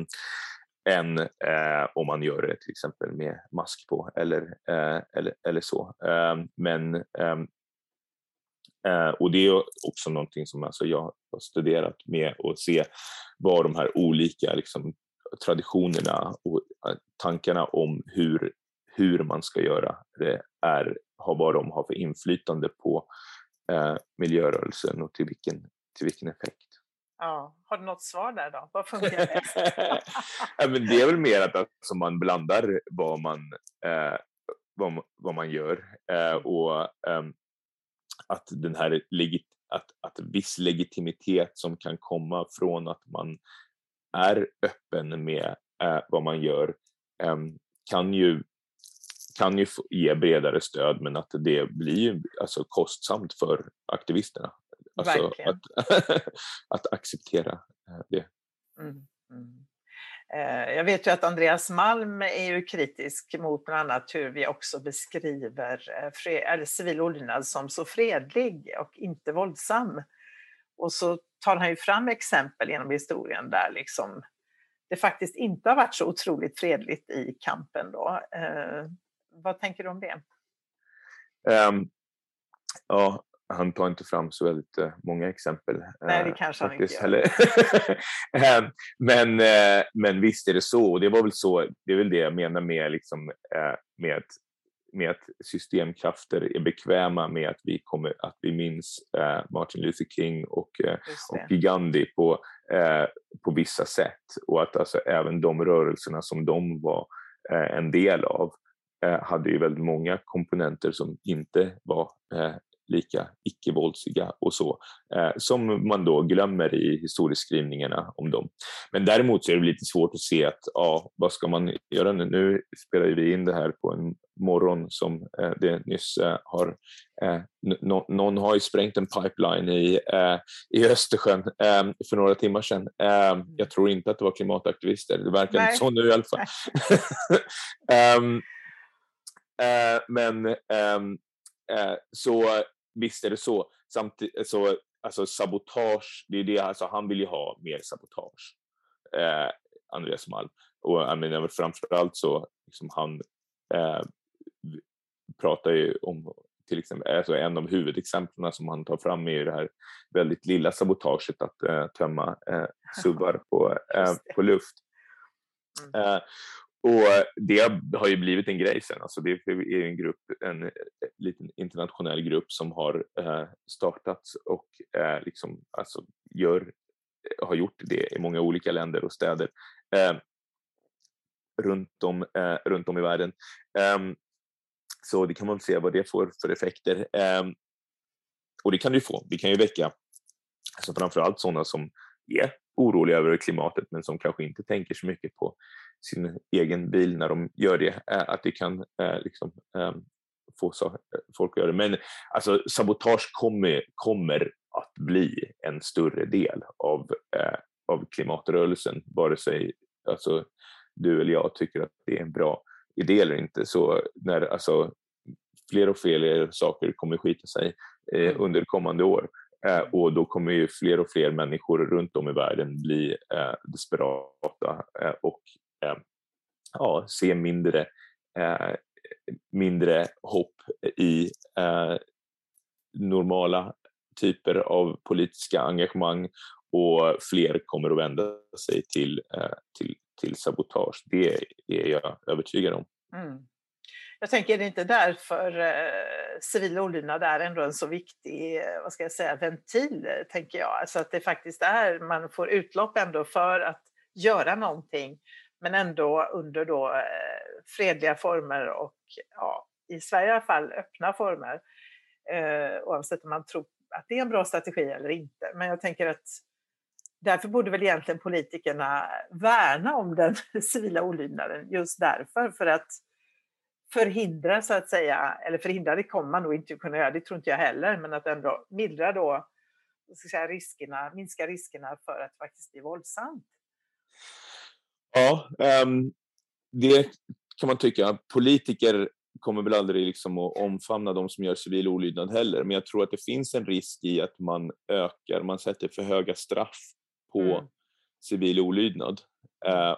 än eh, om man gör det till exempel med mask på eller, eh, eller, eller så. Ehm, men ehm, Eh, och det är också någonting som alltså jag har studerat med och se vad de här olika liksom, traditionerna och eh, tankarna om hur, hur man ska göra det är, har vad de har för inflytande på eh, miljörörelsen och till vilken, till vilken effekt. Ja. Har du något svar där då? Vad funkar bäst? ja, men det är väl mer att alltså, man blandar vad man, eh, vad, vad man gör eh, och eh, att den här legit att, att viss legitimitet som kan komma från att man är öppen med eh, vad man gör ehm, kan ju kan ju ge bredare stöd men att det blir alltså kostsamt för aktivisterna. Alltså att, att acceptera eh, det. Mm, mm. Eh, jag vet ju att Andreas Malm är ju kritisk mot bland annat hur vi också beskriver eh, civil olydnad som så fredlig och inte våldsam. Och så tar han ju fram exempel genom historien där liksom det faktiskt inte har varit så otroligt fredligt i kampen. Då. Eh, vad tänker du om det? Um, ja, han tar inte fram så väldigt uh, många exempel. Nej, det kanske uh, han inte gör. Ehm, men, men visst är det så, och det var väl så, det är väl det jag menar med, liksom, med, med att systemkrafter är bekväma med att vi, kommer, att vi minns Martin Luther King och, och Gandhi på, på vissa sätt och att alltså även de rörelserna som de var en del av hade ju väldigt många komponenter som inte var lika icke-våldsiga och så, eh, som man då glömmer i historieskrivningarna om dem. Men däremot så är det lite svårt att se att, ja, vad ska man göra nu? Nu spelar vi in det här på en morgon som eh, det nyss eh, har Eh, no, någon har ju sprängt en pipeline i, eh, i Östersjön eh, för några timmar sedan. Mm. jag tror inte att det var klimataktivister, det verkar Nej. inte så nu i alla fall. um, men um, så visst är det så. Samtidigt, så alltså sabotage, det är det, alltså han vill ju ha mer sabotage. Eh, Andreas Malm. Och jag menar, framförallt så, liksom han eh, pratar ju om till exempel, alltså en av huvudexemplen som han tar fram är det här väldigt lilla sabotaget att eh, tömma eh, suvar på, eh, på luft. Mm. Och det har ju blivit en grej sen. Alltså det är en grupp, en eh, liten internationell grupp som har eh, startats och eh, liksom, alltså gör, har gjort det i många olika länder och städer eh, runt, om, eh, runt om i världen. Ehm, så det kan man se vad det får för effekter. Ehm, och det kan det ju få. Det kan ju väcka alltså framförallt sådana som är oroliga över klimatet men som kanske inte tänker så mycket på sin egen bil när de gör det, eh, att det kan eh, liksom, ehm, få folk att göra det. Men alltså, sabotage kommer, kommer att bli en större del av, eh, av klimatrörelsen, vare sig alltså, du eller jag tycker att det är en bra idé eller inte. Så när alltså, fler och fler saker kommer skita sig eh, mm. under kommande år eh, och då kommer ju fler och fler människor runt om i världen bli eh, desperata och Eh, ja, se mindre, eh, mindre hopp i eh, normala typer av politiska engagemang och fler kommer att vända sig till, eh, till, till sabotage. Det är jag övertygad om. Mm. Jag tänker, är det inte därför eh, civil olydnad är ändå en så viktig eh, vad ska jag säga, ventil, tänker jag. Alltså att det faktiskt är, man får utlopp ändå för att göra någonting men ändå under då eh, fredliga former och ja, i Sverige i alla fall öppna former. Eh, oavsett om man tror att det är en bra strategi eller inte. Men jag tänker att därför borde väl egentligen politikerna värna om den civila olydnaden just därför, för att förhindra så att säga, eller förhindra det kommer man nog inte kunna göra, det tror inte jag heller, men att ändå mildra då ska säga, riskerna, minska riskerna för att det faktiskt blir våldsamt. Ja, um, det kan man tycka. Politiker kommer väl aldrig liksom att omfamna de som gör civil olydnad heller, men jag tror att det finns en risk i att man ökar, man sätter för höga straff på mm. civil olydnad. Uh,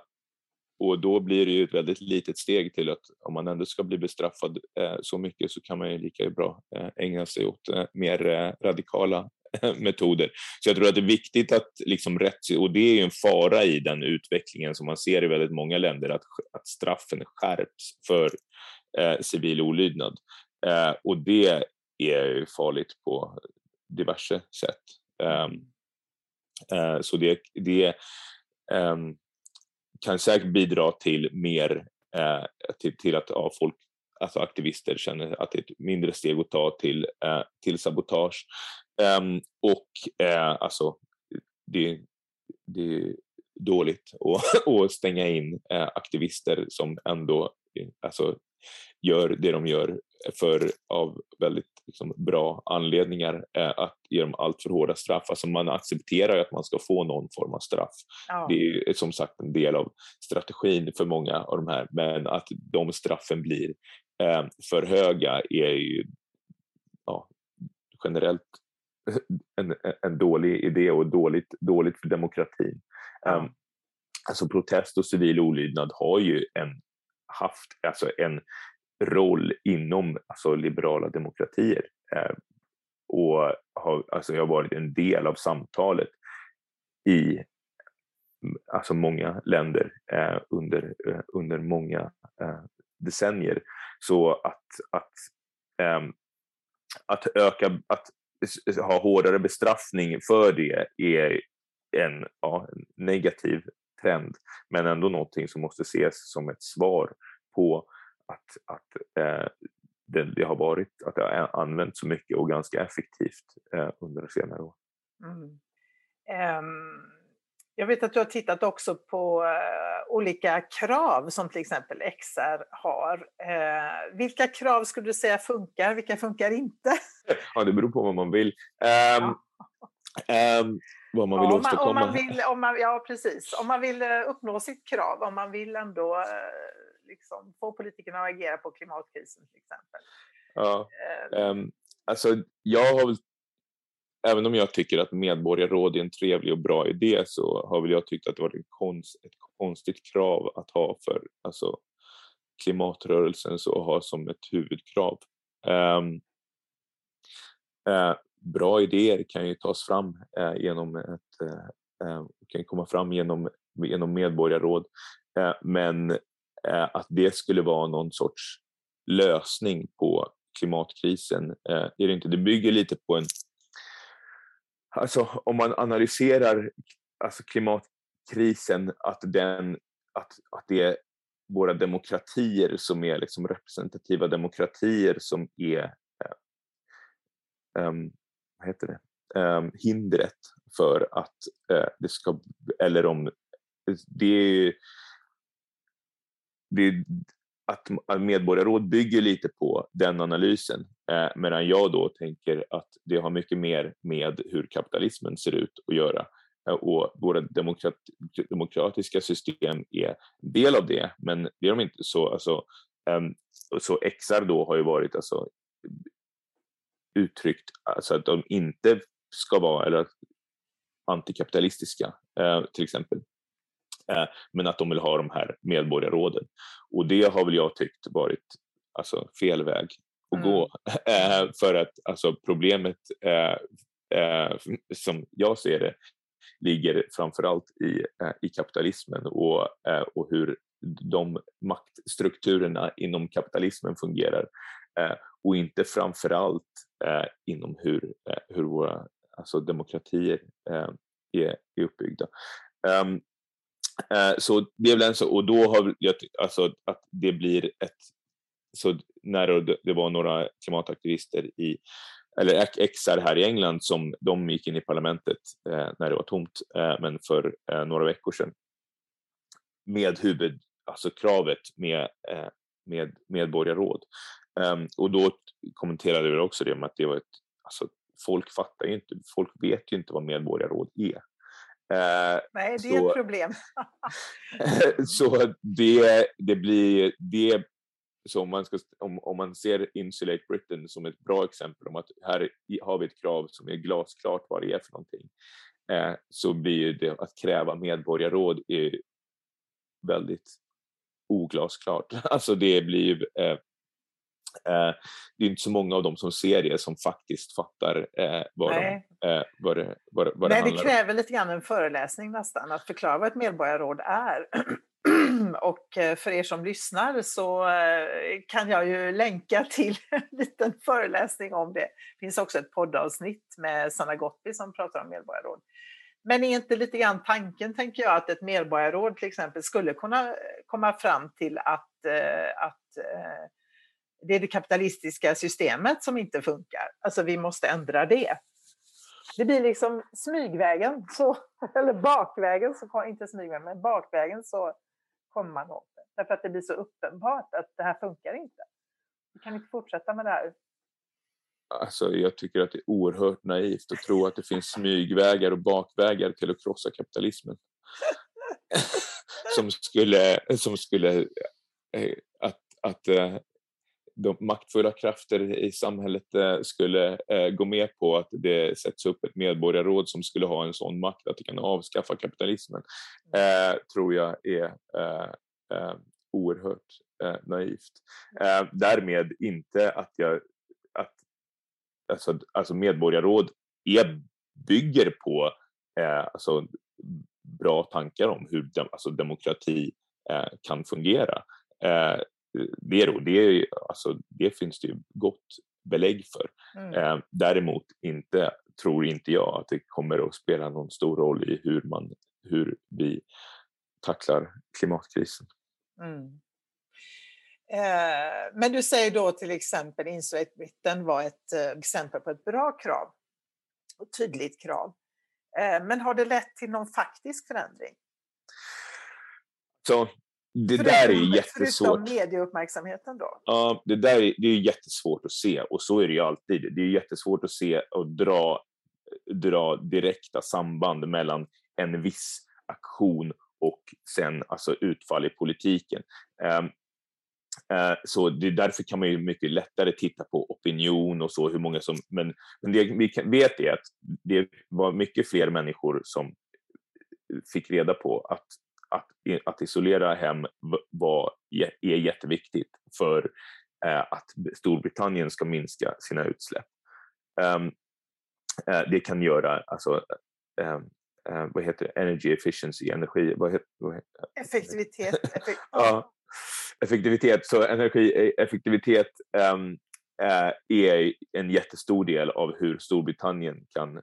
och då blir det ju ett väldigt litet steg till att om man ändå ska bli bestraffad eh, så mycket så kan man ju lika bra eh, ägna sig åt eh, mer eh, radikala metoder. Så jag tror att det är viktigt att liksom rätt, och det är ju en fara i den utvecklingen som man ser i väldigt många länder, att, att straffen skärps för eh, civil olydnad. Eh, och det är farligt på diverse sätt. Um, Eh, så det, det ehm, kan säkert bidra till mer, eh, till, till att ja, folk, alltså aktivister känner att det är ett mindre steg att ta till, eh, till sabotage. Ehm, och alltså, det, det är dåligt att, att stänga in aktivister som ändå alltså, gör det de gör för av väldigt liksom, bra anledningar eh, att ge dem allt för hårda straff. Alltså man accepterar ju att man ska få någon form av straff. Ja. Det är som sagt en del av strategin för många av de här, men att de straffen blir eh, för höga är ju ja, generellt en, en dålig idé och dåligt, dåligt för demokratin. Um, alltså protest och civil olydnad har ju en, haft alltså en roll inom alltså, liberala demokratier. Eh, och har, alltså, jag har varit en del av samtalet i alltså, många länder eh, under, eh, under många eh, decennier. Så att, att, ehm, att, öka, att ha hårdare bestraffning för det är en, ja, en negativ trend, men ändå någonting som måste ses som ett svar på att, att eh, det, det, har varit, att det har använts så mycket och ganska effektivt eh, under senare år. Mm. Um, jag vet att du har tittat också på uh, olika krav som till exempel XR har. Uh, vilka krav skulle du säga funkar, vilka funkar inte? ja, det beror på vad man vill. Um, um, vad man vill ja, åstadkomma. Om man vill, om man, ja, precis. Om man vill uh, uppnå sitt krav, om man vill ändå liksom, få politikerna att agera på klimatkrisen till exempel. Ja, um, alltså jag har väl, även om jag tycker att medborgarråd är en trevlig och bra idé så har väl jag tyckt att det var konst, ett konstigt krav att ha för alltså, klimatrörelsen så att ha som ett huvudkrav. Um, uh, bra idéer kan ju tas fram uh, genom ett, uh, kan komma fram genom, genom medborgarråd men att det skulle vara någon sorts lösning på klimatkrisen. Är det inte. Det bygger lite på en... Alltså om man analyserar alltså klimatkrisen, att, den, att, att det är våra demokratier som är liksom representativa demokratier som är um, vad heter det? Um, hindret för att uh, det ska, eller om det är det, att medborgarråd bygger lite på den analysen, eh, medan jag då tänker att det har mycket mer med hur kapitalismen ser ut att göra. Eh, och våra demokrat, demokratiska system är en del av det, men det är de inte. Så, alltså, eh, så XR då har ju varit alltså, uttryckt alltså att de inte ska vara eller antikapitalistiska, eh, till exempel. Eh, men att de vill ha de här medborgarråden. Och det har väl jag tyckt varit alltså, fel väg att mm. gå. Eh, för att alltså, problemet eh, som jag ser det ligger framförallt i, i kapitalismen och, och hur de maktstrukturerna inom kapitalismen fungerar och inte framförallt inom hur, hur våra alltså demokratier är, är uppbyggda. Um, Eh, Eh, så det är väl en så, och då har jag alltså att det blir ett, så när det var några klimataktivister i, eller XR här i England som de gick in i parlamentet eh, när det var tomt, eh, men för eh, några veckor sedan med huvud, alltså kravet med, eh, med medborgarråd. Ehm, och då kommenterade vi också det med att det var ett, alltså folk fattar ju inte, folk vet ju inte vad medborgarråd är. Eh, Nej, det så, är ett problem. så det, det blir det så om man, ska, om, om man ser Insulate Britain som ett bra exempel om att här har vi ett krav som är glasklart vad det är för någonting, eh, så blir det att kräva medborgarråd är väldigt oglasklart. Alltså det blir Eh, det är inte så många av dem som ser det som faktiskt fattar eh, vad, de, eh, vad, det, vad, vad Nej, det handlar om. Det kräver lite grann en föreläsning nästan, att förklara vad ett medborgarråd är. Och eh, för er som lyssnar så eh, kan jag ju länka till en liten föreläsning om det. Det finns också ett poddavsnitt med Sanna Gottby som pratar om medborgarråd. Men är inte lite grann tanken, tänker jag, att ett medborgarråd till exempel skulle kunna komma fram till att, eh, att eh, det är det kapitalistiska systemet som inte funkar. Alltså vi måste ändra det. Det blir liksom smygvägen, så, eller bakvägen, så, inte smygvägen, men bakvägen så kommer man åt det. Därför att det blir så uppenbart att det här funkar inte. Vi kan inte fortsätta med det här. Alltså, jag tycker att det är oerhört naivt att tro att det finns smygvägar och bakvägar till att krossa kapitalismen. som skulle, som skulle eh, att, att eh, de maktfulla krafter i samhället eh, skulle gå med på att det sätts upp ett medborgarråd som skulle ha en sån makt att det kan avskaffa kapitalismen, mm. tror jag är oerhört naivt. Därmed inte att jag att alltså, alltså medborgarråd är, bygger på eh, alltså, bra tankar om hur dem, alltså, demokrati eh, kan fungera. Det, då, det, är, alltså, det finns det ju gott belägg för. Mm. Eh, däremot inte, tror inte jag att det kommer att spela någon stor roll i hur, man, hur vi tacklar klimatkrisen. Mm. Eh, men du säger då till exempel Insuate var ett eh, exempel på ett bra krav och tydligt krav. Men har det lett till någon faktisk förändring? Så det förutom, där är jättesvårt. Förutom medieuppmärksamheten då? Ja, det där är, det är jättesvårt att se och så är det ju alltid. Det är jättesvårt att se och dra, dra direkta samband mellan en viss aktion och sen alltså utfall i politiken. Um, Eh, så det, därför kan man ju mycket lättare titta på opinion och så, hur många som... Men, men det vi vet är att det var mycket fler människor som fick reda på att, att, isolera hem var, är jätteviktigt för eh, att Storbritannien ska minska sina utsläpp. Um, det kan göra, alltså, um, vad heter det, energy efficiency, energi, vad heter, vad heter Effektivitet. Effekt ja, effektivitet, så energieffektivitet uh, är en jättestor del av hur Storbritannien kan,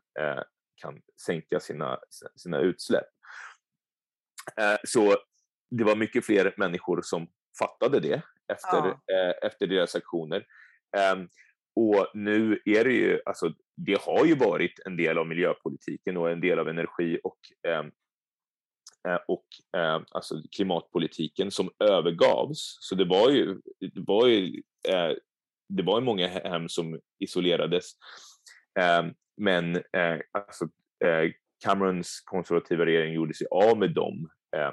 kan sänka sina, sina utsläpp. Uh, så det var mycket fler människor som fattade det efter, ja. efter deras aktioner. Um, och nu är det ju, alltså det har ju varit en del av miljöpolitiken och en del av energi och um, Eh, och eh, alltså klimatpolitiken som övergavs. Så det var ju, det var ju, eh, det var ju många hem som isolerades. men alltså, Camerons konservativa regering gjorde sig av med de eh,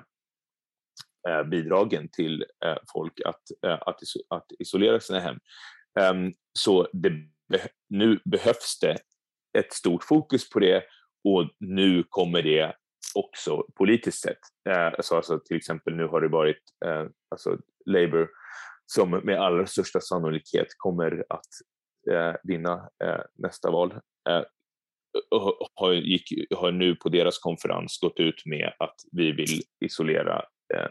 eh, bidragen till eh, folk att, att, att isolera sina hem. Um, så det, nu behövs det ett stort fokus på det och nu kommer det också politiskt sett. Eh, alltså, alltså, till exempel nu har det varit eh, alltså Labour som med allra största sannolikhet kommer att eh, vinna eh, nästa val. Har, gick, har nu på deras konferens gått ut med att vi vill isolera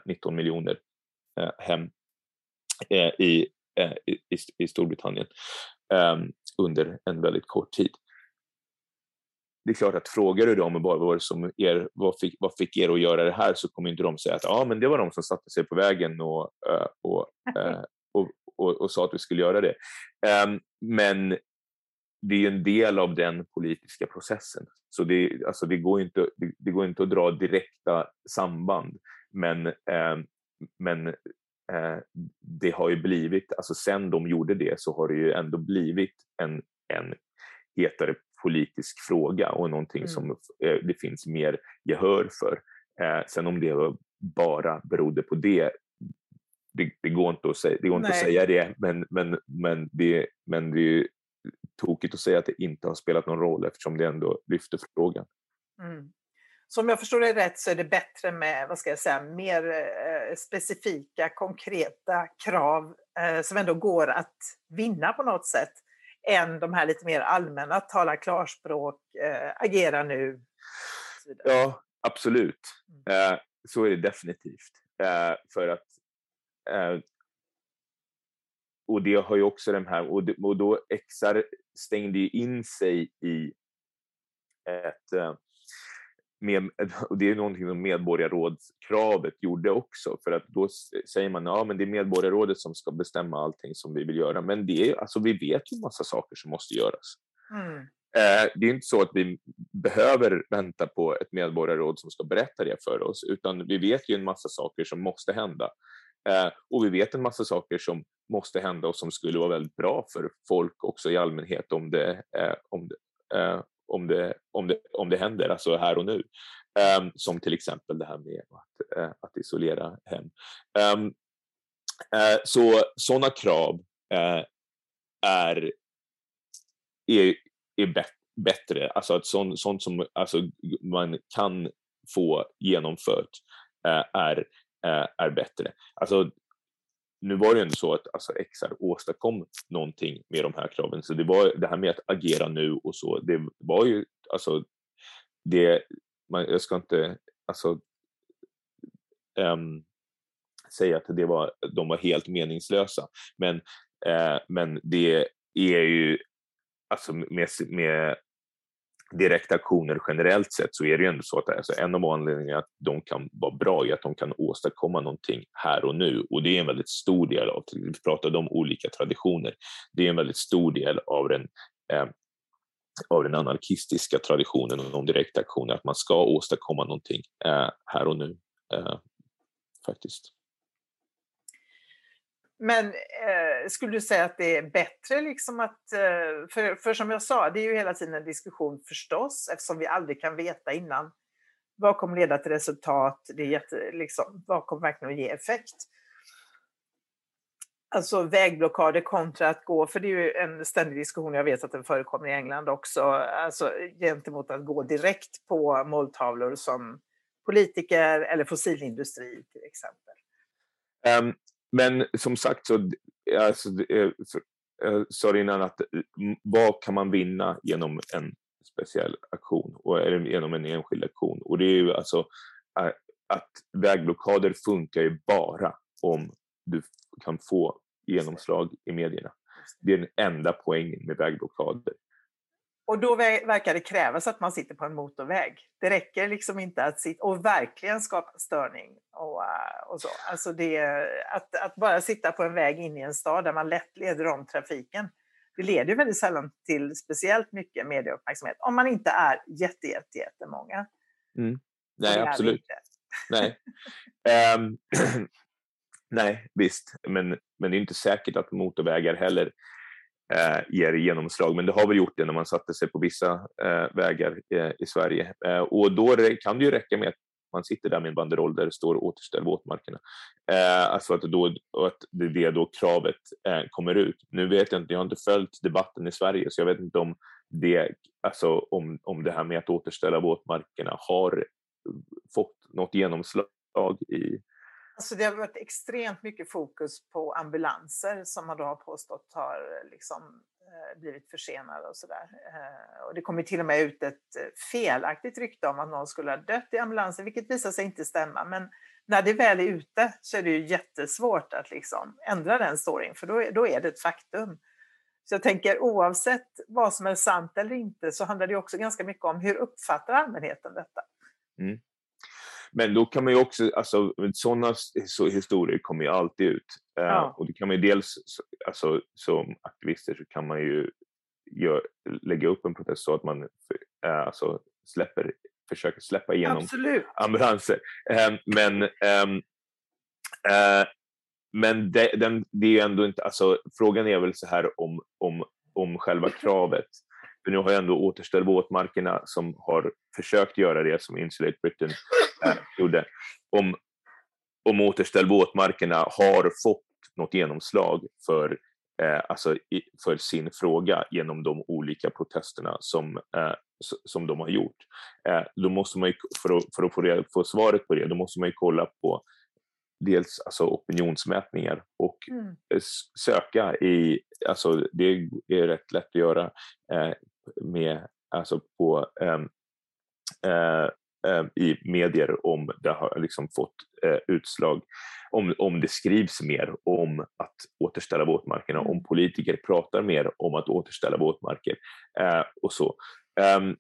19 eh, miljoner eh, hem eh, eh, i, i, i Storbritannien ehm, under en väldigt kort tid det är klart att frågar du dem vad, vad, som er, vad, fick, vad fick er att göra det här så kommer inte de säga att ah, men det var de som satte sig på vägen och, och, och, och, och sa att vi skulle göra det. Ehm, men det är en del av den politiska processen. Så det, alltså det, går, inte, det, det går inte att dra direkta samband. Men, eh, men eh, det har ju blivit, alltså sen de gjorde det så har det ju ändå blivit en, en hetare politisk fråga och någonting mm. som eh, det finns mer gehör för. Eh, sen om det bara berodde på det, det, det går inte att säga det, går inte att säga det men, men, men, det, men det är tokigt att säga att det inte har spelat någon roll eftersom det ändå lyfter frågan. Mm. Så om jag förstår det rätt så är det bättre med vad ska jag säga, mer eh, specifika, konkreta krav eh, som ändå går att vinna på något sätt än de här lite mer allmänna, tala klarspråk, äh, agera nu. Ja, absolut. Mm. Så är det definitivt. För att och det har ju också den här, och, och då XR stängde in sig i ett med, och det är någonting som medborgarrådskravet gjorde också, för att då säger man ja, men det är medborgarrådet som ska bestämma allting som vi vill göra, men det är, alltså, vi vet ju massa saker som måste göras. Mm. Eh, det är inte så att vi behöver vänta på ett medborgarråd som ska berätta det för oss, utan vi vet ju en massa saker som måste hända. Eh, och vi vet en massa saker som måste hända och som skulle vara väldigt bra för folk också i allmänhet om det, eh, om det, eh, om det, om det, om det händer, alltså här och nu. Um, som till exempel det här med att, uh, att isolera hem. Um, uh, så sådana krav uh, är, är, är bättre, alltså att sånt, sånt som alltså, man kan få genomfört är, Eh, är bättre. Alltså, nu var det ju ändå så att alltså, XR åstadkom någonting med de här kraven, så det var det här med att agera nu och så, det var ju alltså, det, man, jag ska inte, alltså, um, säga att det var, de var helt meningslösa, men, uh, men det är ju, alltså med, med direkta aktioner generellt sett så är det ju ändå så att alltså en av anledningarna att de kan vara bra är att de kan åstadkomma någonting här och nu och det är en väldigt stor del av, vi pratade om olika traditioner, det är en väldigt stor del av den eh, av den anarkistiska traditionen om direkta aktioner, att man ska åstadkomma någonting eh, här och nu eh, faktiskt. Men eh, skulle du säga att det är bättre liksom att, eh, för, för som jag sa, det är ju hela tiden en diskussion förstås, eftersom vi aldrig kan veta innan vad kommer leda till resultat, det är jätte, liksom, vad kommer verkligen att ge effekt. Alltså vägblockader kontra att gå, för det är ju en ständig diskussion, jag vet att den förekommer i England också, alltså gentemot att gå direkt på måltavlor som politiker eller fossilindustri till exempel. Um, men som sagt, så, alltså, jag eh, eh, sa innan att eh, vad kan man vinna genom en speciell aktion och eller genom en enskild aktion? Och det är ju alltså att vägblockader funkar ju bara om du kan få genomslag i medierna. Det är den enda poängen med vägblockader. Och då verkar det krävas att man sitter på en motorväg. Det räcker liksom inte att sitta och verkligen skapa störning och, eh, och så. Alltså det, att, att bara sitta på en väg in i en stad där man lätt leder om trafiken, det leder väldigt sällan till speciellt mycket medieuppmärksamhet om man inte är jätte, jätte, jättemånga. Mm. Nej, absolut. Nej. um, nej, visst. Men, men det är inte säkert att motorvägar heller Eh, ger genomslag. Men det har väl gjort det när man satte sig på vissa eh, vägar eh, i Sverige. Eh, och då kan det ju räcka med att man sitter där med en banderoll där det står återställ våtmarkerna. Eh, alltså att, då, att det är det då kravet eh, kommer ut. Nu vet jag inte, jag har inte följt debatten i Sverige så jag vet inte om det, alltså om, om det här med att återställa våtmarkerna har fått något genomslag i Alltså det har varit extremt mycket fokus på ambulanser som man då har påstått har eh, liksom, eh, blivit försenade och sådär. Eh, och det kom till och med ut ett felaktigt rykte om att någon skulle ha dött i ambulansen, vilket visar sig inte stämma. Men när det väl är ute så är det ju jättesvårt att liksom ändra den storyn, för då, då är det ett faktum. Så jag tänker oavsett vad som är sant eller inte så handlar det också ganska mycket om hur uppfattar allmänheten detta? Mm. Men då kan man ju också, alltså sådana så historier kommer ju alltid ut. Eh, ja. Och det kan man ju dels, alltså som aktivister så kan man ju gör, lägga upp en protest så att man uh, alltså släpper, försöker släppa igenom Absolut. ambulanser. Uh, men um, men det, den, det är ju ändå inte, alltså frågan är väl så här om, om, om själva kravet för nu har ju ändå återställt våtmarkerna som har försökt göra det som Insulate Britain gjorde. Om, om återställ våtmarkerna har fått något genomslag för, eh, alltså i, för sin fråga genom de olika protesterna som, eh, som de har gjort. Eh, då måste man ju, för att, för att få, reda, få svaret på det, då måste man ju kolla på dels alltså opinionsmätningar och mm. söka i, alltså det är rätt lätt att göra eh, med, alltså på, uh, um, i medier om det har liksom fått uh, utslag, om, om det skrivs mer om att återställa våtmarkerna, om mm. politiker pratar mer om att återställa våtmarker uh, och så. Um,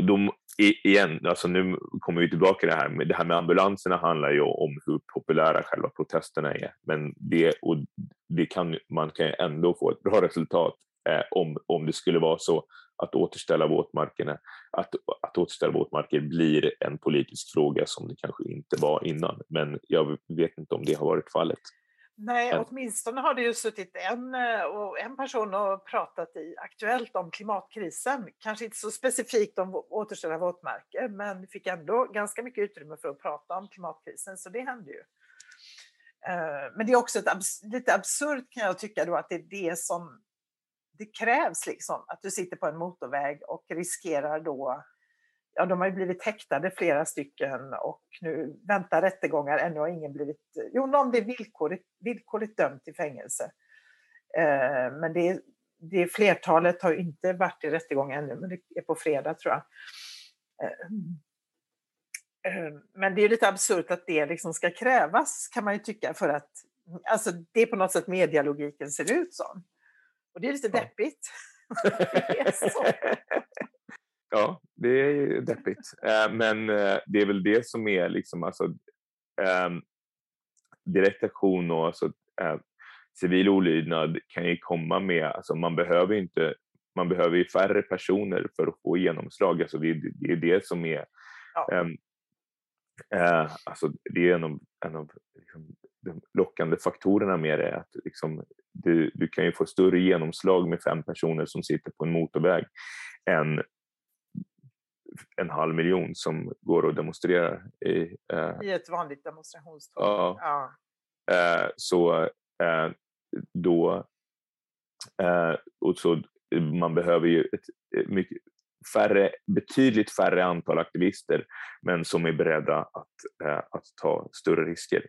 de, i, igen, alltså nu kommer vi tillbaka till det här med, det här med ambulanserna handlar ju om hur populära själva protesterna är. Men det, och det kan, man kan ju ändå få ett bra resultat eh, om, om det skulle vara så att återställa våtmarkerna, att, att återställa våtmarker blir en politisk fråga som det kanske inte var innan. Men jag vet inte om det har varit fallet. Nej, åtminstone har det ju suttit en, eh, och en person och pratat i Aktuellt om klimatkrisen. Kanske inte så specifikt om återställa våtmarker, men fick ändå ganska mycket utrymme för att prata om klimatkrisen, så det hände ju. Eh, men det är också ett lite absurt kan jag tycka då att det är det som det krävs liksom, att du sitter på en motorväg och riskerar då ja, de har ju blivit häktade flera stycken och nu väntar rättegångar. Ännu har ingen blivit, jo någon blev villkorligt, villkorligt dömd till fängelse. Eh, men det, det flertalet har inte varit i rättegång ännu, men det är på fredag tror jag. Eh, eh men det är lite absurt att det liksom ska krävas kan man ju tycka för att alltså det är på något sätt medialogiken ser ut som. Och det är lite deppigt. det är så. Ja, det är deppigt. Eh, men eh, det är väl det som är liksom alltså ehm, direktaktion och alltså, eh, civil olydnad kan ju komma med, alltså man behöver inte man behöver ju färre personer för att få genomslag. Alltså det, det är det som är ja. um, uh, alltså det är en av, en av liksom, de lockande faktorerna med det. Att liksom, du, du kan ju få större genomslag med fem personer som sitter på en motorväg än en halv miljon som går och demonstrerar. I, eh, I ett vanligt demonstrationståg? Ja. ja. Eh, så eh, då... Eh, och så man behöver ju ett mycket färre, betydligt färre antal aktivister men som är beredda att, eh, att ta större risker.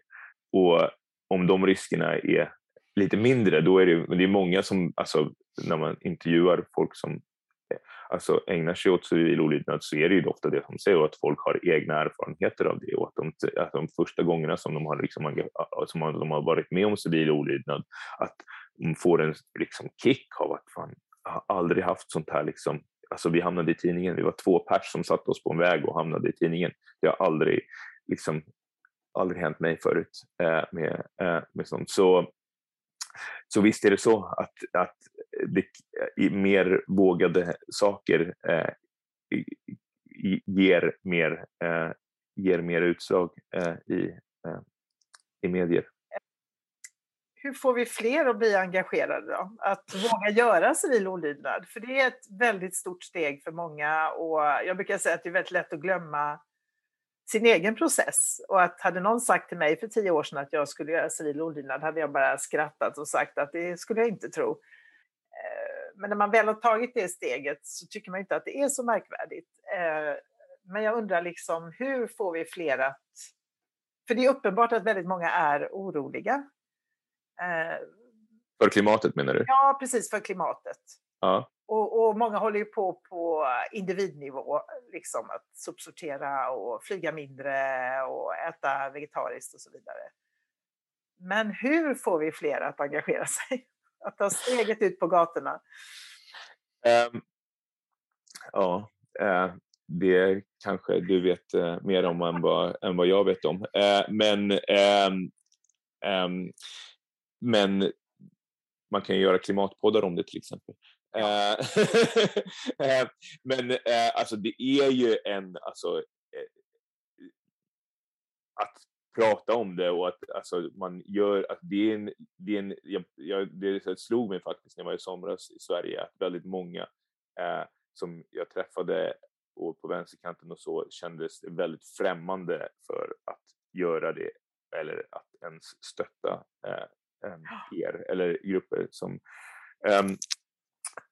Och om de riskerna är lite mindre, då är det, det är många som, alltså, när man intervjuar folk som alltså, ägnar sig åt civil olydnad så är det ju ofta det som säger att folk har egna erfarenheter av det och att de, att de första gångerna som de har, liksom, som de har varit med om civil olydnad att de får en liksom, kick av att fan, jag har aldrig haft sånt här liksom, Alltså vi hamnade i tidningen, vi var två pers som satte oss på en väg och hamnade i tidningen. Det har aldrig, liksom, aldrig hänt mig förut eh, med, eh, med sånt. Så så visst är det så att, att det, mer vågade saker eh, ger, mer, eh, ger mer utslag eh, i, eh, i medier. Hur får vi fler att bli engagerade då? Att våga göra civil olydnad? För det är ett väldigt stort steg för många och jag brukar säga att det är väldigt lätt att glömma sin egen process. Och att hade någon sagt till mig för tio år sedan att jag skulle göra civil olydnad hade jag bara skrattat och sagt att det skulle jag inte tro. Eh, men när man väl har tagit det steget så tycker man inte att det är så märkvärdigt. Eh, men jag undrar liksom, hur får vi fler att... För det är uppenbart att väldigt många är oroliga. Eh, för klimatet menar du? Ja, precis, för klimatet. Ja. Och, och, många håller ju på på individnivå, liksom att sopsortera och flyga mindre och äta vegetariskt och så vidare. Men hur får vi fler att engagera sig? Att ta steget ut på gatorna? Um, ja, uh, det kanske du vet uh, mer om än vad, än vad jag vet om. Uh, men, um, um, men man kan göra klimatpoddar om det till exempel. Ja. Eh, eh, men eh, alltså det är ju en, alltså, att prata om det och att alltså, man gör, att det är en, det är en, jag, jag, det slog mig faktiskt när jag var i somras i Sverige att väldigt många eh, som jag träffade och på vänsterkanten och så kändes väldigt främmande för att göra det eller att ens stötta eh, er eller grupper som um,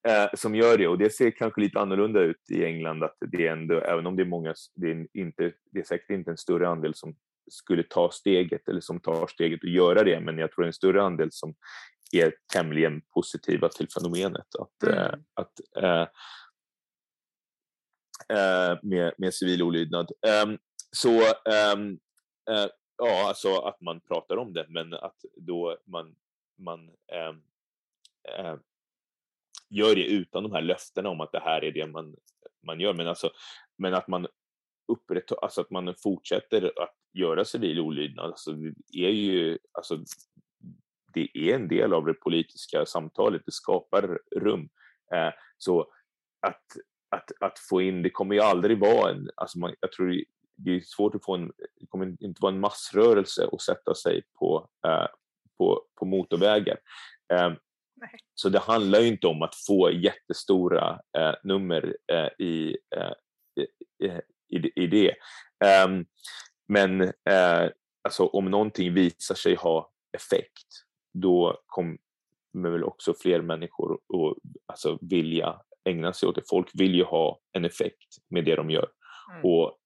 eh, som gör det och det ser kanske lite annorlunda ut i England att det är ändå, även om det är många, det är, inte, det är säkert inte en större andel som skulle ta steget eller som tar steget och göra det, men jag tror det är en större andel som är tämligen positiva till fenomenet att, eh, mm. äh, att äh, med, med civil olydnad. Um, så um, ja, alltså att man pratar om det, men att då man, man um, gör det utan de här löftena om att det här är det man man gör. Men, alltså, men att man upprätthåller, alltså att man fortsätter att göra civil olydnad, alltså, det är ju, alltså, det är en del av det politiska samtalet, det skapar rum. Eh, så att, att, att få in, det kommer ju aldrig vara en, alltså man, jag tror det är svårt att få en, det kommer inte vara en massrörelse att sätta sig på, eh, på, på motorvägar. Eh, så det handlar ju inte om att få jättestora eh, nummer eh, i, eh, i, i, det. Ehm, men eh, alltså, om någonting visar sig ha effekt, då kommer väl också fler människor att alltså, vilja ägna sig åt det. Folk vill ju ha en effekt med det de gör. Mm. Och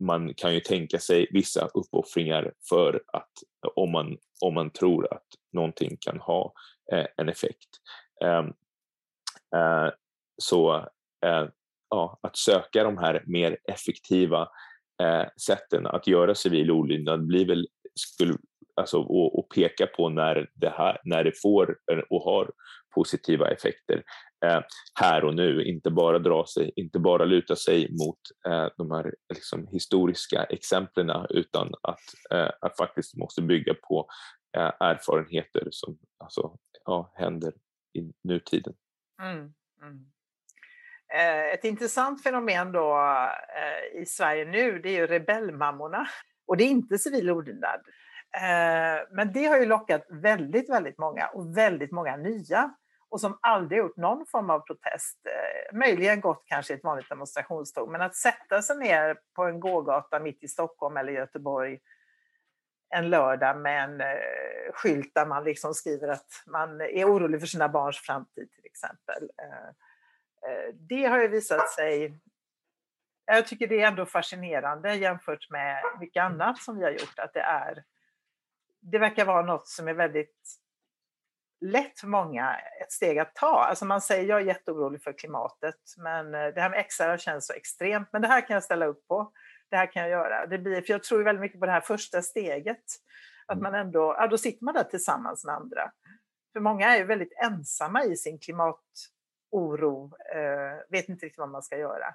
man kan ju tänka sig vissa uppoffringar för att om man, om man tror att någonting kan ha eh, Eh, en effekt. Eh, eh, så eh, ja, att söka de här mer effektiva eh, sätten att göra civil olydnad blir väl, skulle, alltså, och, och, peka på när det, här, när det får eh, och har positiva effekter eh, här och nu, inte bara dra sig, inte bara luta sig mot eh, de här liksom, historiska exemplen utan att, eh, att faktiskt måste bygga på eh, erfarenheter som alltså, ja, händer i nutiden. Mm, mm. Eh, ett intressant fenomen då eh, i Sverige nu, det är ju rebellmammorna. Och det är inte civil olydnad. Eh, men det har ju lockat väldigt, väldigt många och väldigt många nya och som aldrig gjort någon form av protest. Möjligen gått kanske ett vanligt demonstrationståg, men att sätta sig ner på en gågata mitt i Stockholm eller Göteborg en lördag med en eh, skylt där man liksom skriver att man är orolig för sina barns framtid till exempel. Eh, eh, det har ju visat sig jag tycker det är ändå fascinerande jämfört med mycket annat som vi har gjort, att det är det verkar vara något som är väldigt lätt för många ett steg att ta. Alltså man säger jag är jätteorolig för klimatet, men eh, det här med XR känns så extremt. Men det här kan jag ställa upp på. Det här kan jag göra. Det blir, för jag tror väldigt mycket på det här första steget. Att man ändå, ja, då sitter man där tillsammans med andra. För många är ju väldigt ensamma i sin klimatoro, eh, vet inte riktigt vad man ska göra.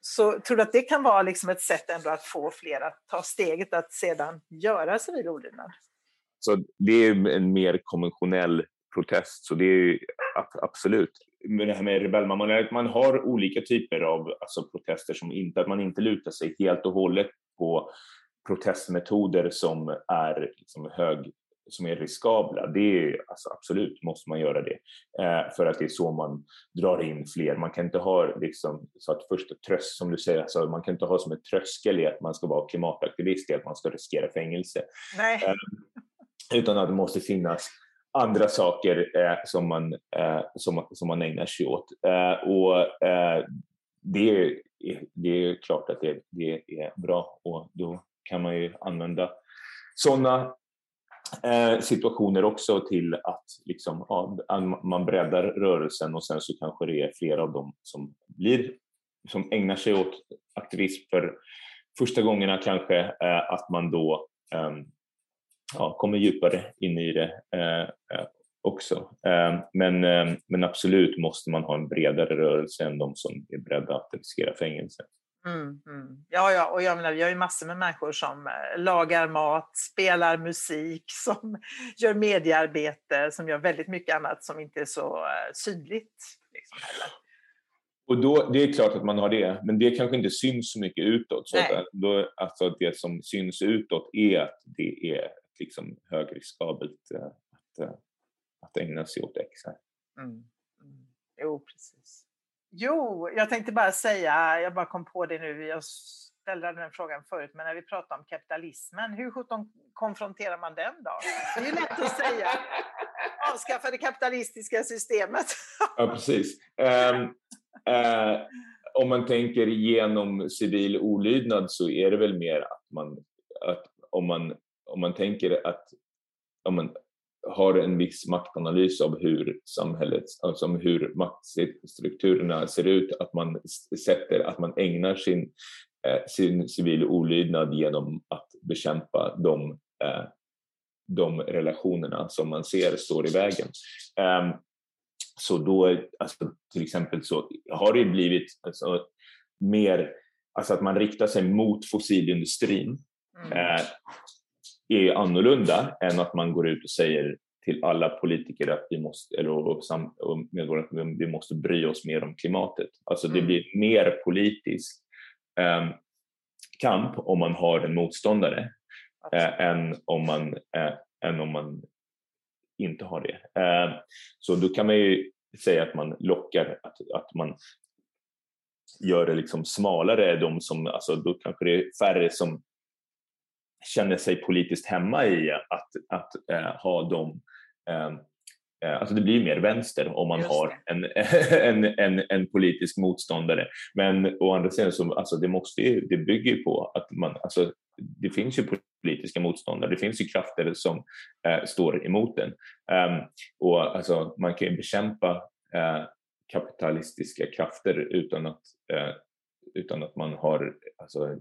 Så tror du att det kan vara liksom ett sätt ändå att få fler att ta steget att sedan göra civil olydnad? Så det är en mer konventionell protest, så det är absolut. Men det här med rebellmamman, att man har olika typer av alltså, protester som inte, att man inte lutar sig helt och hållet på protestmetoder som är liksom hög som är riskabla, det är alltså absolut måste man göra det eh, för att det är så man drar in fler. Man kan inte ha liksom så att första tröst som du säger, alltså, man kan inte ha som ett tröskel i att man ska vara klimataktivist i att man ska riskera fängelse. Nej. Eh, utan att det måste finnas andra saker eh, som, man, eh, som, som man ägnar sig åt. Eh, och eh, det, är, det är klart att det, det är bra och då kan man ju använda sådana eh, situationer också till att liksom, ja, man breddar rörelsen och sen så kanske det är flera av dem som blir som ägnar sig åt aktivism för första gångerna kanske, eh, att man då ehm, ja, kommer djupare in i det eh, eh, också. Eh, men, men absolut måste man ha en bredare rörelse än de som är beredda att riskera fängelse. Mm, mm. Ja, ja, och jag menar, vi har ju massor med människor som lagar mat, spelar musik, som gör mediearbete, som gör väldigt mycket annat som inte är så synligt. Liksom. Och då, det är klart att man har det, men det kanske inte syns så mycket utåt. Så att, då, alltså det som syns utåt är att det är liksom högriskabelt eh, att, eh, att ägna sig åt XR. Mm. Mm. Jo, precis. Jo, jag tänkte bara säga, jag bara kom på det nu, jag ställde den frågan förut, men när vi pratar om kapitalismen, hur sjutton konfronterar man den då? Det är ju lätt att säga. Avskaffa det kapitalistiska systemet. ja, precis. Um, uh, om man tänker genom civil olydnad så är det väl mer att man, att om man om man tänker att om man har en viss maktanalys av hur samhället, alltså hur maktstrukturerna ser ut, att man sätter, att man ägnar sin, eh, sin civil olydnad genom att bekämpa de, eh, de relationerna som man ser står i vägen. Um, så då, alltså, till exempel så har det blivit alltså, mer, alltså att man riktar sig mot fossilindustrin mm. Är annorlunda än att man går ut och säger till alla politiker att vi måste, eller och, och medborgare, att vi måste bry oss mer om klimatet. Alltså det mm. blir mer politisk eh, kamp om man har en motståndare eh, än, om man, eh, än om man inte har det. Eh, så då kan man ju säga att man lockar, att, att man gör det liksom smalare, de som, alltså då kanske det är färre som känner sig politiskt hemma i att, att äh, ha dem äh, Alltså det blir mer vänster om man har en, en, en, en, politisk motståndare. Men å andra sidan så alltså det, måste ju, det bygger på att man, alltså det finns ju politiska motståndare, det finns ju krafter som eh, står emot den. Um, och alltså, man kan ju bekämpa eh, kapitalistiska krafter utan att, eh, utan att man har alltså,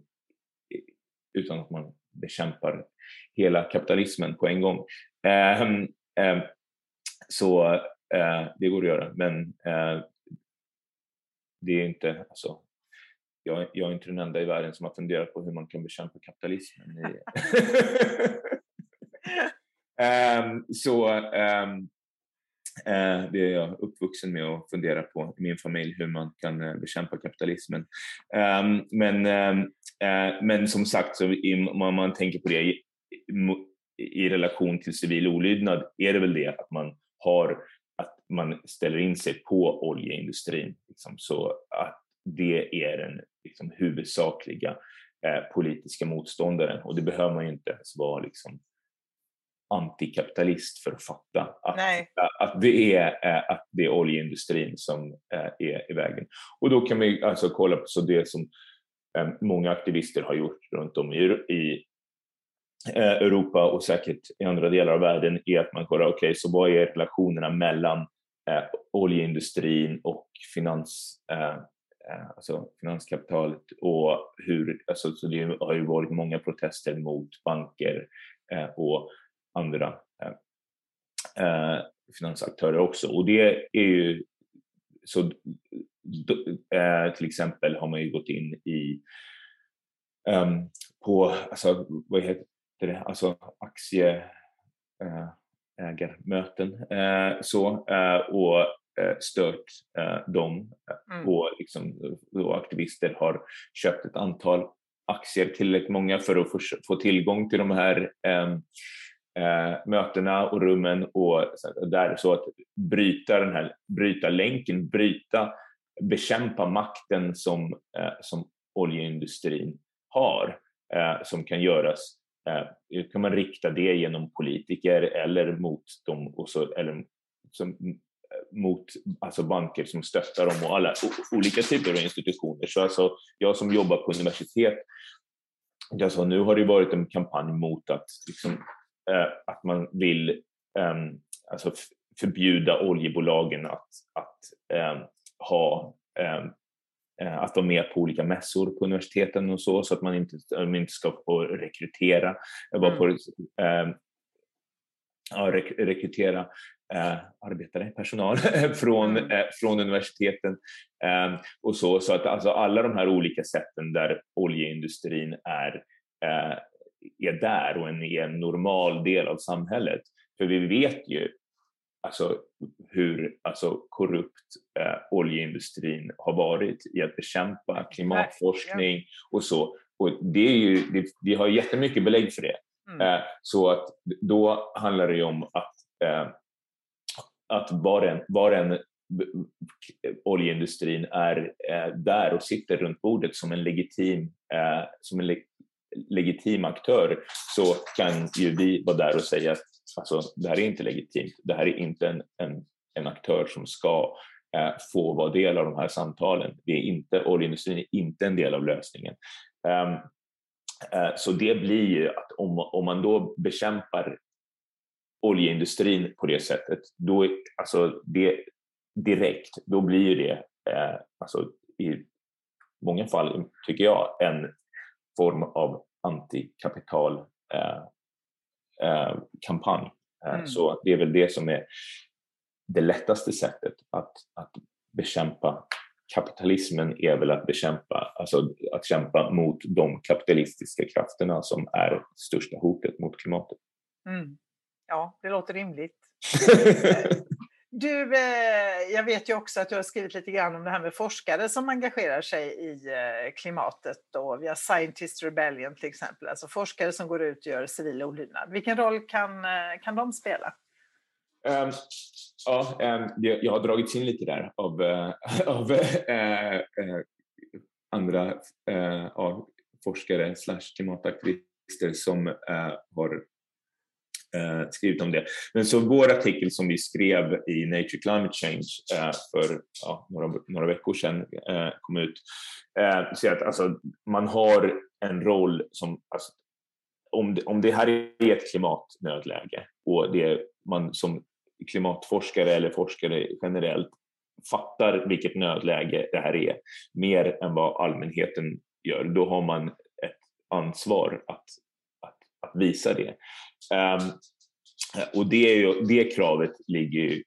utan att man bekämpar hela kapitalismen på en gång. Ehm, ehm, så eh, det går att göra, men eh, det är inte, alltså, jag, jag, är inte den enda i världen som har funderat på hur man kan bekämpa kapitalismen. um, så um, Eh, det är jag uppvuxen med att fundera på i min familj, hur man kan eh, bekämpa kapitalismen. Ehm, men, ehm, eh, men som sagt, så om man, tänker på det i, relation till civil olydnad är det väl det att man har att man ställer in sig på oljeindustrin. Liksom, så att det är den liksom, huvudsakliga politiska motståndaren och det behöver man ju inte ens vara liksom, antikapitalist för att fatta att, att, det, är, eh, att det är oljeindustrin som eh, är i vägen. Och då kan vi alltså kolla på så det som eh, många aktivister har gjort runt om i, Europa och säkert i andra delar av världen är att man kollar, okej, okay, så vad är relationerna mellan oljeindustrin och finans, alltså finanskapitalet och hur, alltså, så det har ju varit många protester mot banker och andra eh, eh finansaktörer också och det är ju så eh, till exempel har man ju gått in i um, på, alltså vad heter det, alltså aktieägarmöten eh, så och Eh, stört eh, dem mm. och, liksom, och aktivister har köpt ett antal aktier tillräckligt många för att få, tillgång till de här eh, eh, Eh, mötena och rummen och där så att bryta den här, bryta länken, bryta, bekämpa makten som, eh, som oljeindustrin har eh, som kan göras eh, kan man rikta det genom politiker eller mot dem och så, eller som eh, mot alltså banker som stöttar dem och alla olika typer av institutioner. Så alltså, jag som jobbar på universitet, alltså, nu har det varit en kampanj mot att, liksom, att man vill eh, alltså förbjuda oljebolagen att, att eh, ha ehm, eh, att vara med på olika mässor på universiteten och så, så att man inte, man inte ska få rekrytera, mm. på, ehm, ja, rek rekrytera eh, arbetare, personal från, mm. eh, från universiteten eh, och så. Så att alltså alla de här olika sätten där oljeindustrin är, eh, är där och en, är en normal del av samhället. För vi vet ju alltså, hur alltså, korrupt eh, oljeindustrin har varit i att bekämpa klimatforskning och så. Och det är ju, det, vi har jättemycket belägg för det. Mm. Eh, så att då handlar det ju om att eh, att var en, var en oljeindustrin är eh, där och sitter runt bordet som en legitim, eh, som en le legitim aktör så kan ju vi vara där och säga att alltså, det här är inte legitimt. Det här är inte en, en, en aktör som ska eh, få vara del av de här samtalen. Det är inte, oljeindustrin är inte en del av lösningen. Um, så det blir ju att om, om man då bekämpar oljeindustrin på det sättet, då, alltså det, direkt, då blir ju det eh, alltså, i många fall, tycker jag, en form av antikapital eh, eh. Eh, mm. Så det är väl det som är det lättaste sättet att, att bekämpa kapitalismen är väl att bekämpa, alltså att kämpa mot de kapitalistiska krafterna som är största hotet mot klimatet. Mm. Ja, det låter rimligt. Du, eh, jag vet ju också att du har skrivit lite grann om det här med forskare som engagerar sig i eh, klimatet. Då. Vi har Scientist Rebellion till exempel, alltså forskare som går ut och gör civil olydnad. Vilken roll kan, eh, kan de spela? Um, ja, ehm, um, jag, jag har dragits in lite där av, uh, av uh, uh, andra forskare slash klimataktivister som har eh, skrivit om det. Men så vår artikel som vi skrev i Nature Climate Change eh, för ja, några, några veckor sedan eh, kom ut, eh, säger att alltså, man har en roll som, alltså, om, det, om det här är ett klimatnödläge och det man som klimatforskare eller forskare generellt fattar vilket nödläge det här är mer än vad allmänheten gör, då har man ett ansvar att, att, att visa det. Um, och det, är ju, det kravet ligger ju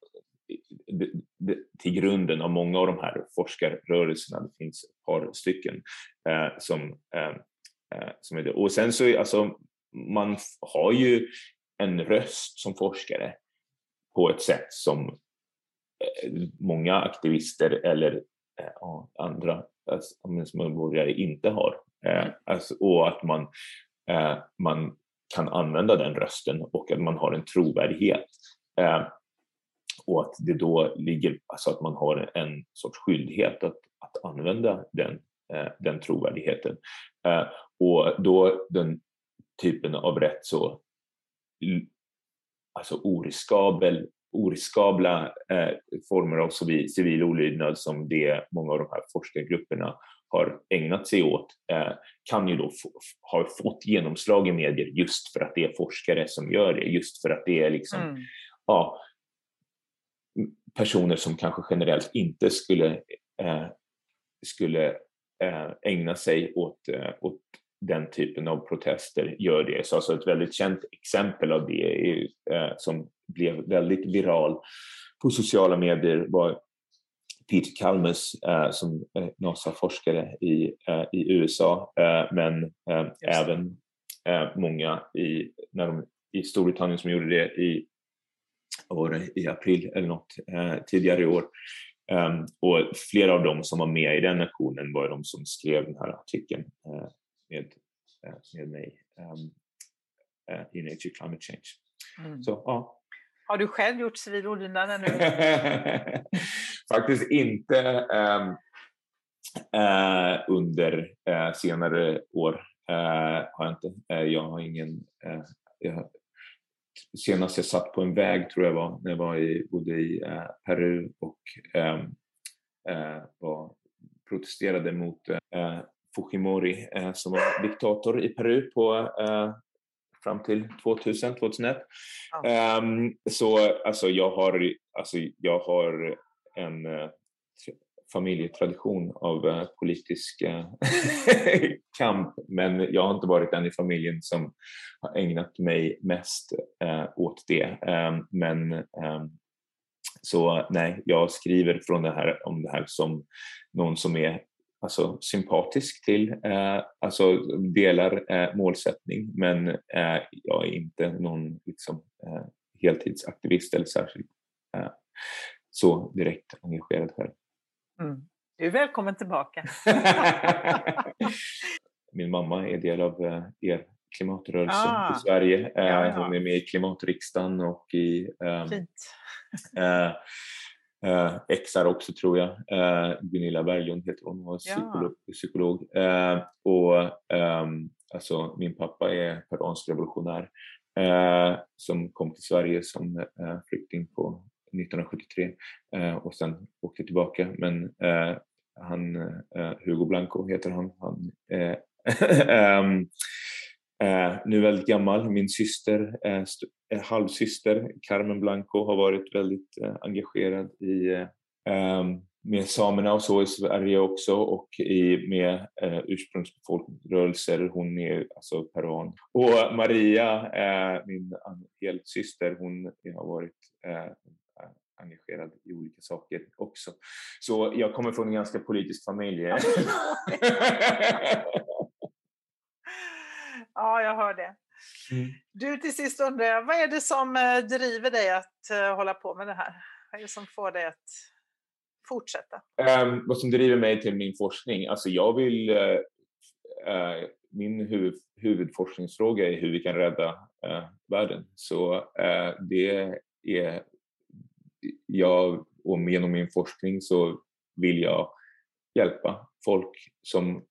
till grunden av många av de här forskarrörelserna. Det finns ett par stycken eh, som, eh, eh som är det. Och sen så, alltså, man har ju en röst som forskare på ett sätt som eh, många aktivister eller eh, andra alltså, medborgare inte har. Eh, alltså, och att man, man kan använda den rösten och att man har en trovärdighet. Eh, och att det då ligger, alltså att man har en sorts skyldighet att, att använda den, eh, den trovärdigheten. Eh, och då den typen av rätt så alltså oriskabel, oriskabla eh, former av civil, civil olydnad som det många av de här forskargrupperna har ägnat sig åt eh, kan ju då ha fått genomslag i medier just för att det är forskare som gör det, just för att det är liksom, mm. ja, personer som kanske generellt inte skulle, eh, skulle eh, ägna sig åt, eh, åt den typen av protester gör det. Så alltså ett väldigt känt exempel av det är, eh, som blev väldigt viral på sociala medier var Peter Kalmus eh, som NASA-forskare i, eh, i USA, eh, men även många i, när de, i Storbritannien som gjorde det i, var i april eller något tidigare i år. Um, och flera av dem som var med i den aktionen var de som skrev den här artikeln med, med mig um, i Nature Climate Change. Mm. Så ja, har du själv gjort civil olydnad ännu? Faktiskt inte um, uh, under uh, senare år. Uh, har jag inte. jag har ingen... Jag, senast jag satt på en väg tror jag var när jag var i, bodde i Peru och um, var, protesterade mot Fujimori som var diktator i Peru på fram till 2000, 2001. Ja. Um, så alltså jag har, alltså jag har en eh, familjetradition av eh, politisk eh, kamp men jag har inte varit den i familjen som har ägnat mig mest åt det. Ehm, men ehm, så nej, jag skriver från det här, om det här som någon som är alltså, sympatisk till, eh, alltså delar eh, målsättning men eh, jag är inte någon liksom, heltidsaktivist eller särskilt så direkt engagerad själv. Mm. Du är välkommen tillbaka. Min mamma är del av eh, er klimatrörelse ah, i Sverige. Ja, ja. Hon är med i klimatriksdagen och i Fint. Eh, XR också tror jag. Eh, Gunilla Berglund heter hon, hon var psykolog. Ja. psykolog. Eh, och eh, alltså, min pappa är peruansk revolutionär eh, som kom till Sverige som eh, flykting på 1973 eh, och sen åkte tillbaka. Men eh, han, eh, Hugo Blanco heter han. han Eh, ehm, eh nu väldigt gammal. Min syster, eh, eh, halvsyster Carmen Blanco har varit väldigt eh, engagerad i eh, ehm, med samerna och så i Sverige också och i, med eh, ursprungsbefolkningsrörelser. Hon är alltså peruan. Och Maria, eh, min helsyster, hon har varit eh, engagerad i olika saker också. Så jag kommer från en ganska politisk familj. ja, jag hör det. Mm. Du, till sist undrar jag, vad är det som eh, driver dig att uh, hålla på med det här? Vad är det som får dig att fortsätta? Um, vad som driver mig till min forskning? Alltså jag vill... Uh, uh, min huvud, huvudforskningsfråga är hur vi kan rädda världen. Så det är... Jag, och genom min forskning så vill jag hjälpa folk som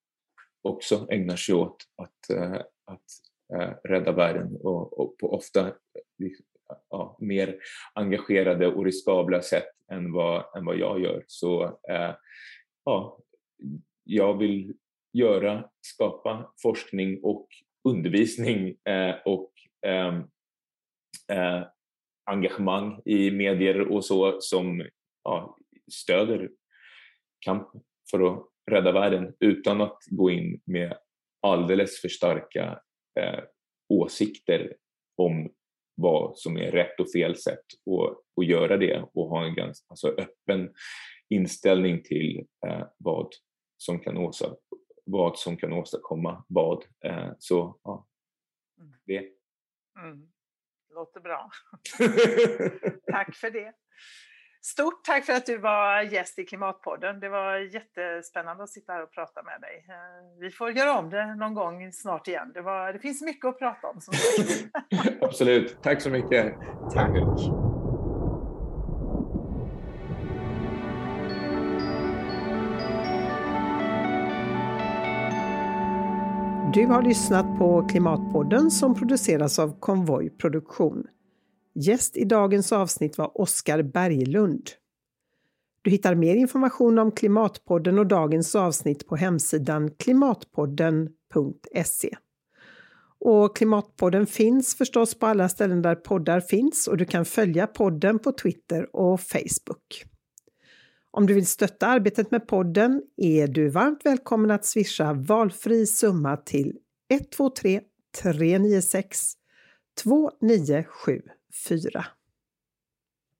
också ägnar sig åt att, eh, att eh, rädda världen och, och på ofta ja, mer engagerade och riskabla sätt än vad, än vad jag gör. Så eh, ja, jag vill göra, skapa forskning och undervisning och ehm, engagemang i medier och så som ja, stöder kamp för att rädda världen utan att gå in med alldeles för starka eh, åsikter om vad som är rätt och fel sätt att, att göra det och ha en ganska alltså, öppen inställning till eh, vad, som kan åstadkomma, vad som kan åstadkomma vad. Eh, så ja, mm. det. Mm. Låter bra. Tack för det. Stort tack för att du var gäst i Klimatpodden. Det var jättespännande att sitta här och prata med dig. Eh, vi får göra om det någon gång snart igen. Det, var, det finns mycket att prata om. Absolut. Tack så mycket. Tack. Du har lyssnat på Klimatpodden som produceras av Konvoj Produktion. Gäst i dagens avsnitt var Oskar Berglund. Du hittar mer information om Klimatpodden och dagens avsnitt på hemsidan klimatpodden.se. Och Klimatpodden finns förstås på alla ställen där poddar finns och du kan följa podden på Twitter och Facebook. Om du vill stötta arbetet med podden är du varmt välkommen att swisha valfri summa till 123 396 2974.